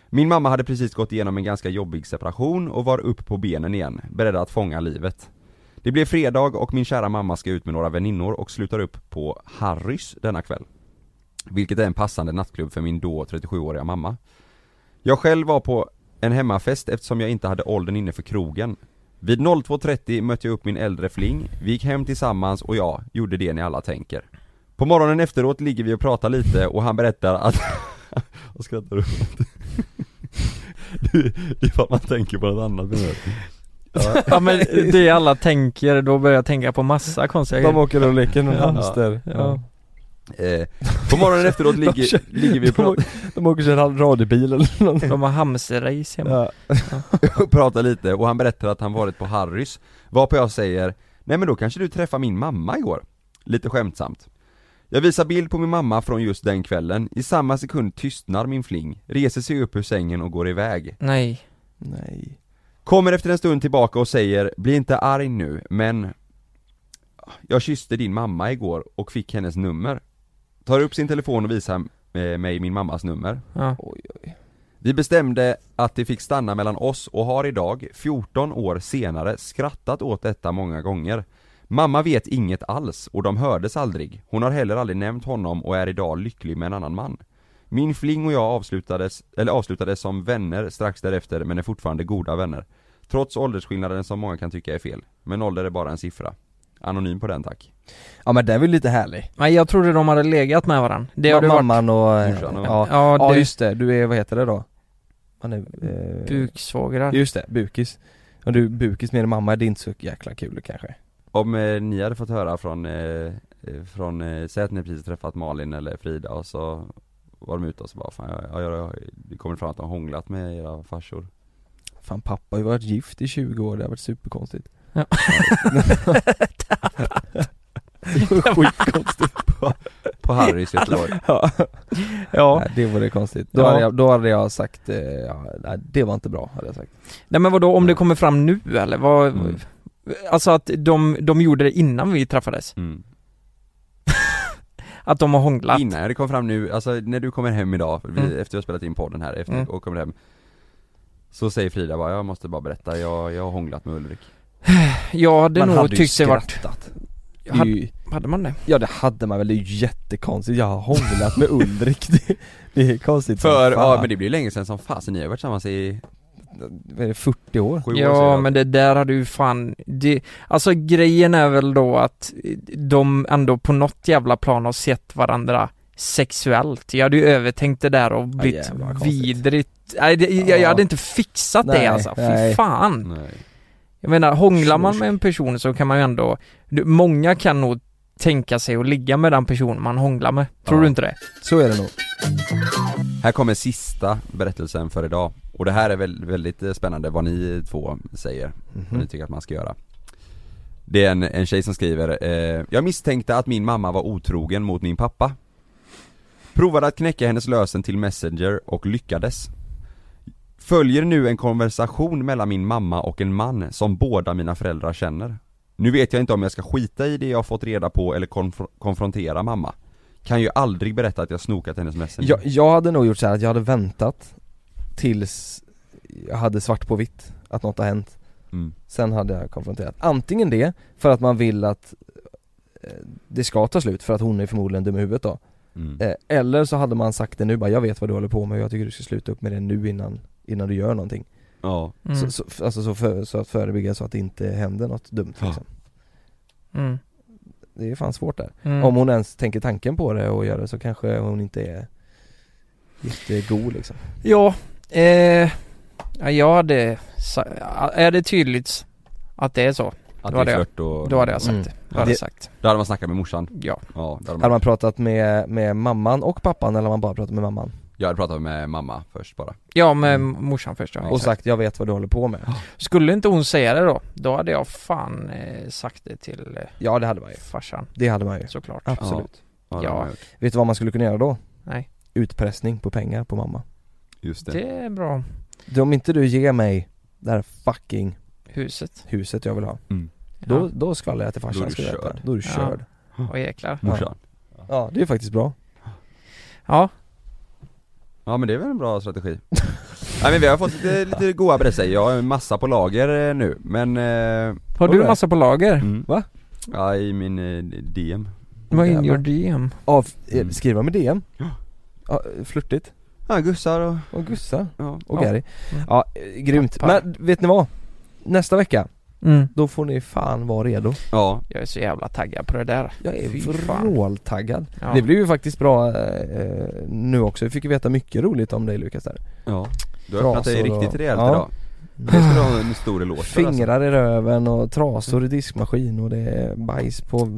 Min mamma hade precis gått igenom en ganska jobbig separation och var upp på benen igen, beredd att fånga livet. Det blev fredag och min kära mamma ska ut med några väninnor och slutar upp på Harrys denna kväll. Vilket är en passande nattklubb för min då 37-åriga mamma. Jag själv var på en hemmafest eftersom jag inte hade åldern inne för krogen. Vid 02.30 mötte jag upp min äldre fling, vi gick hem tillsammans och jag gjorde det ni alla tänker. På morgonen efteråt ligger vi och pratar lite och han berättar att... Vad skrattar du åt? Det är för att man tänker på något annat nu. Ja. Ja men det alla tänker, då börjar jag tänka på massa konstiga De åker och leker med en Ja. hamster. Ja. Eh, på morgonen efteråt ligger, kör- ligger vi och de, pratar de åker sig en radiobil eller någonting. De har hamsterrace hemma Ja. och pratar lite och han berättar att han varit på Harrys Varpå jag säger Nej men då kanske du träffade min mamma igår? Lite skämtsamt Jag visar bild på min mamma från just den kvällen I samma sekund tystnar min fling Reser sig upp ur sängen och går iväg Nej Nej. Kommer efter en stund tillbaka och säger Bli inte arg nu, men Jag kysste din mamma igår och fick hennes nummer Tar upp sin telefon och visar eh, mig min mammas nummer Ja. Oj, oj. Vi bestämde att det fick stanna mellan oss och har idag, 14 år senare, skrattat åt detta många gånger. Mamma vet inget alls och de hördes aldrig. Hon har heller aldrig nämnt honom och är idag lycklig med en annan man. Min fling och jag avslutades, eller avslutades som vänner strax därefter men är fortfarande goda vänner. Trots åldersskillnaden som många kan tycka är fel. Men ålder är bara en siffra. Anonym på den tack. Ja men den är väl lite härlig. Nej jag trodde de hade legat med varandra Det har Ma- det varit Mamman och, eh, Morsan och- ja, Ja, ja det- just det, du är, vad heter det då? Man är, eh, buksvågrar Just det, bukis. Och du bukis med din mamma, är det inte så jäkla kul kanske? Om eh, ni hade fått höra från, eh, eh, från eh, säg att ni precis träffat Malin eller Frida och så var de ute och så bara fan, jag, jag, jag, det kommer fram att de har hånglat med era farsor Fan pappa har ju varit gift i 20 år, det har varit superkonstigt. Ja. det var skitkonstigt. på, på Harrys i Göteborg ja. Ja Nej, det vore konstigt. Då, Ja. hade jag, då hade jag sagt, eh, ja, nej, det var inte bra hade jag sagt. Nej men vadå, om det kommer fram nu eller? Vad, Mm. Alltså att de, de gjorde det innan vi träffades? mm. Att de har hånglat? Innan det kom fram nu, alltså när du kommer hem idag, vi, Mm. efter vi har spelat in podden här, efter Mm. och kommer hem Så säger Frida bara, jag måste bara berätta, jag, jag har hånglat med Ulrik Jag hade Man nog hade tyckt det vart... är Hade, ju, hade man det? ja det hade man väl, det är ju jättekonstigt. Jag har hånglat med Ulrik. Det, det är konstigt För, ja men det blir ju länge sedan som fasen, ni har varit tillsammans i Vad är det, 40 år? Ja men det där hade ju fan, det, alltså grejen är väl då att de ändå på något jävla plan har sett varandra sexuellt. Jag hade ju övertänkt det där och blivit konstigt. vidrigt. Nej, det, jag, jag Ja. hade inte fixat det Nej, alltså, fy nej. fan. Nej. Jag menar, hånglar man med en person så kan man ju ändå, du- många kan nog tänka sig att ligga med den person man hånglar med. Tror Ja. du inte det? Så är det nog. Här kommer sista berättelsen för idag Och det här är väl, väldigt eh, spännande vad ni två säger, vad ni tycker att man ska göra Det är en, en tjej som skriver eh, Jag misstänkte att min mamma var otrogen mot min pappa Provade att knäcka hennes lösen till Messenger och lyckades Följer nu en konversation mellan min mamma och en man som båda mina föräldrar känner Nu vet jag inte om jag ska skita i det jag fått reda på eller konf- konfrontera mamma. Kan ju aldrig berätta att jag snokat hennes Messenger jag, jag hade nog gjort så här att jag hade väntat tills jag hade svart på vitt att något har hänt. Mm. Sen hade jag konfronterat, antingen det, för att man vill att eh, det ska ta slut för att hon är förmodligen dum i huvudet då. Mm. eh, Eller så hade man sagt det nu bara, jag vet vad du håller på med och jag tycker du ska sluta upp med det nu innan, innan du gör någonting Ja Mm. så, så, Alltså så, för, så att förebygga så att det inte händer något dumt Ja. liksom. Mm. Det är fan svårt där Mm. Om hon ens tänker tanken på det och gör det så kanske hon inte är jättegod liksom Ja, eh, ja, jag hade, är det tydligt att det är så? Att då, det är flört och då hade jag sagt Mm. det. Då hade Det- sagt. Då hade man snackat med morsan Ja. Ja, Hade man, man pratat med, med mamman och pappan eller har man bara pratat med mamman? Jag hade pratat med mamma först bara Ja, med morsan först ja. och exakt. sagt jag vet vad du håller på med Skulle inte hon säga det då, då hade jag fan eh, sagt det till eh, Ja det hade man ju, farsan. det hade man ju Såklart. Absolut Ja, Ja. Vet du vad man skulle kunna göra då? Nej. Utpressning på pengar på mamma Just det, Det är bra. Du, Om inte du ger mig det här fucking Huset. huset jag vill ha Mm. Då, Ja. då skvallrar jag till Då är farsan du körd. Då är du Ja. körd Och jäklar. morsan Ja det är faktiskt bra Ja. Ja men det är väl en bra strategi Nej men vi har fått lite, lite goa berättelser, jag har en massa på lager eh, nu men eh, Har du det? massa på lager? mm. Va? Ja i min eh, DM Vad in your DM? Av, eh, Mm. skriva med DM? Ja. ja flörtigt Ja gussar och, Och Gussa ja, och Ja. Gary. Ja, eh, grymt. Men vet ni vad? Nästa vecka, Mm. då får ni fan vara redo ja Jag är så jävla taggad på det där. Jag är vråltaggad Ja. Det blev ju faktiskt bra eh, nu också, vi fick ju veta mycket roligt om dig Lukas där ja Du har öppnat dig Trasor och- riktigt rejält Ja. idag Det ska du ha en stor eloge för alltså. Fingrar i röven och trasor i diskmaskin och det är bajs på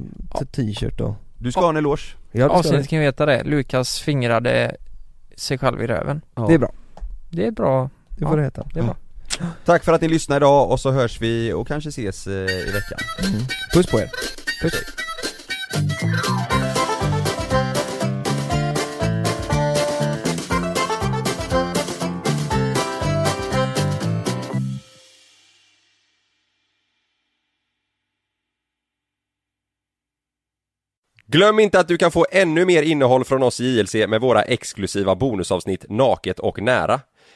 t-shirt och Du ska ha en eloge Ja, Avsnittet det. kan veta det. Lukas fingrade sig själv i röven. ja. det är bra, Det är bra. det får Ja. det heta Det är bra. Tack för att ni lyssnade idag och så hörs vi och kanske ses eh, i veckan mm. Puss på er Puss. Glöm inte att du kan få ännu mer innehåll från oss i JLC med våra exklusiva bonusavsnitt Naket och nära.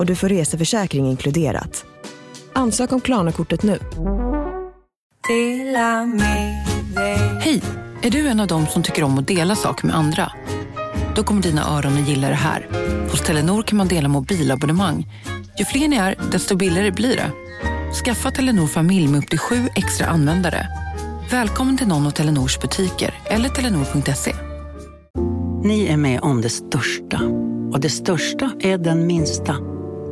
och du får reseförsäkring inkluderat. Ansök om Klarna-kortet nu. Hej! Är du en av dem som tycker om att dela saker med andra? Då kommer dina öron att gilla det här. Hos Telenor kan man dela mobilabonnemang. Ju fler ni är, desto billigare blir det. Skaffa Telenor familj med upp till sju extra användare. Välkommen till någon av Telenors butiker eller telenor.se. Ni är med om det största. Och det största är den minsta.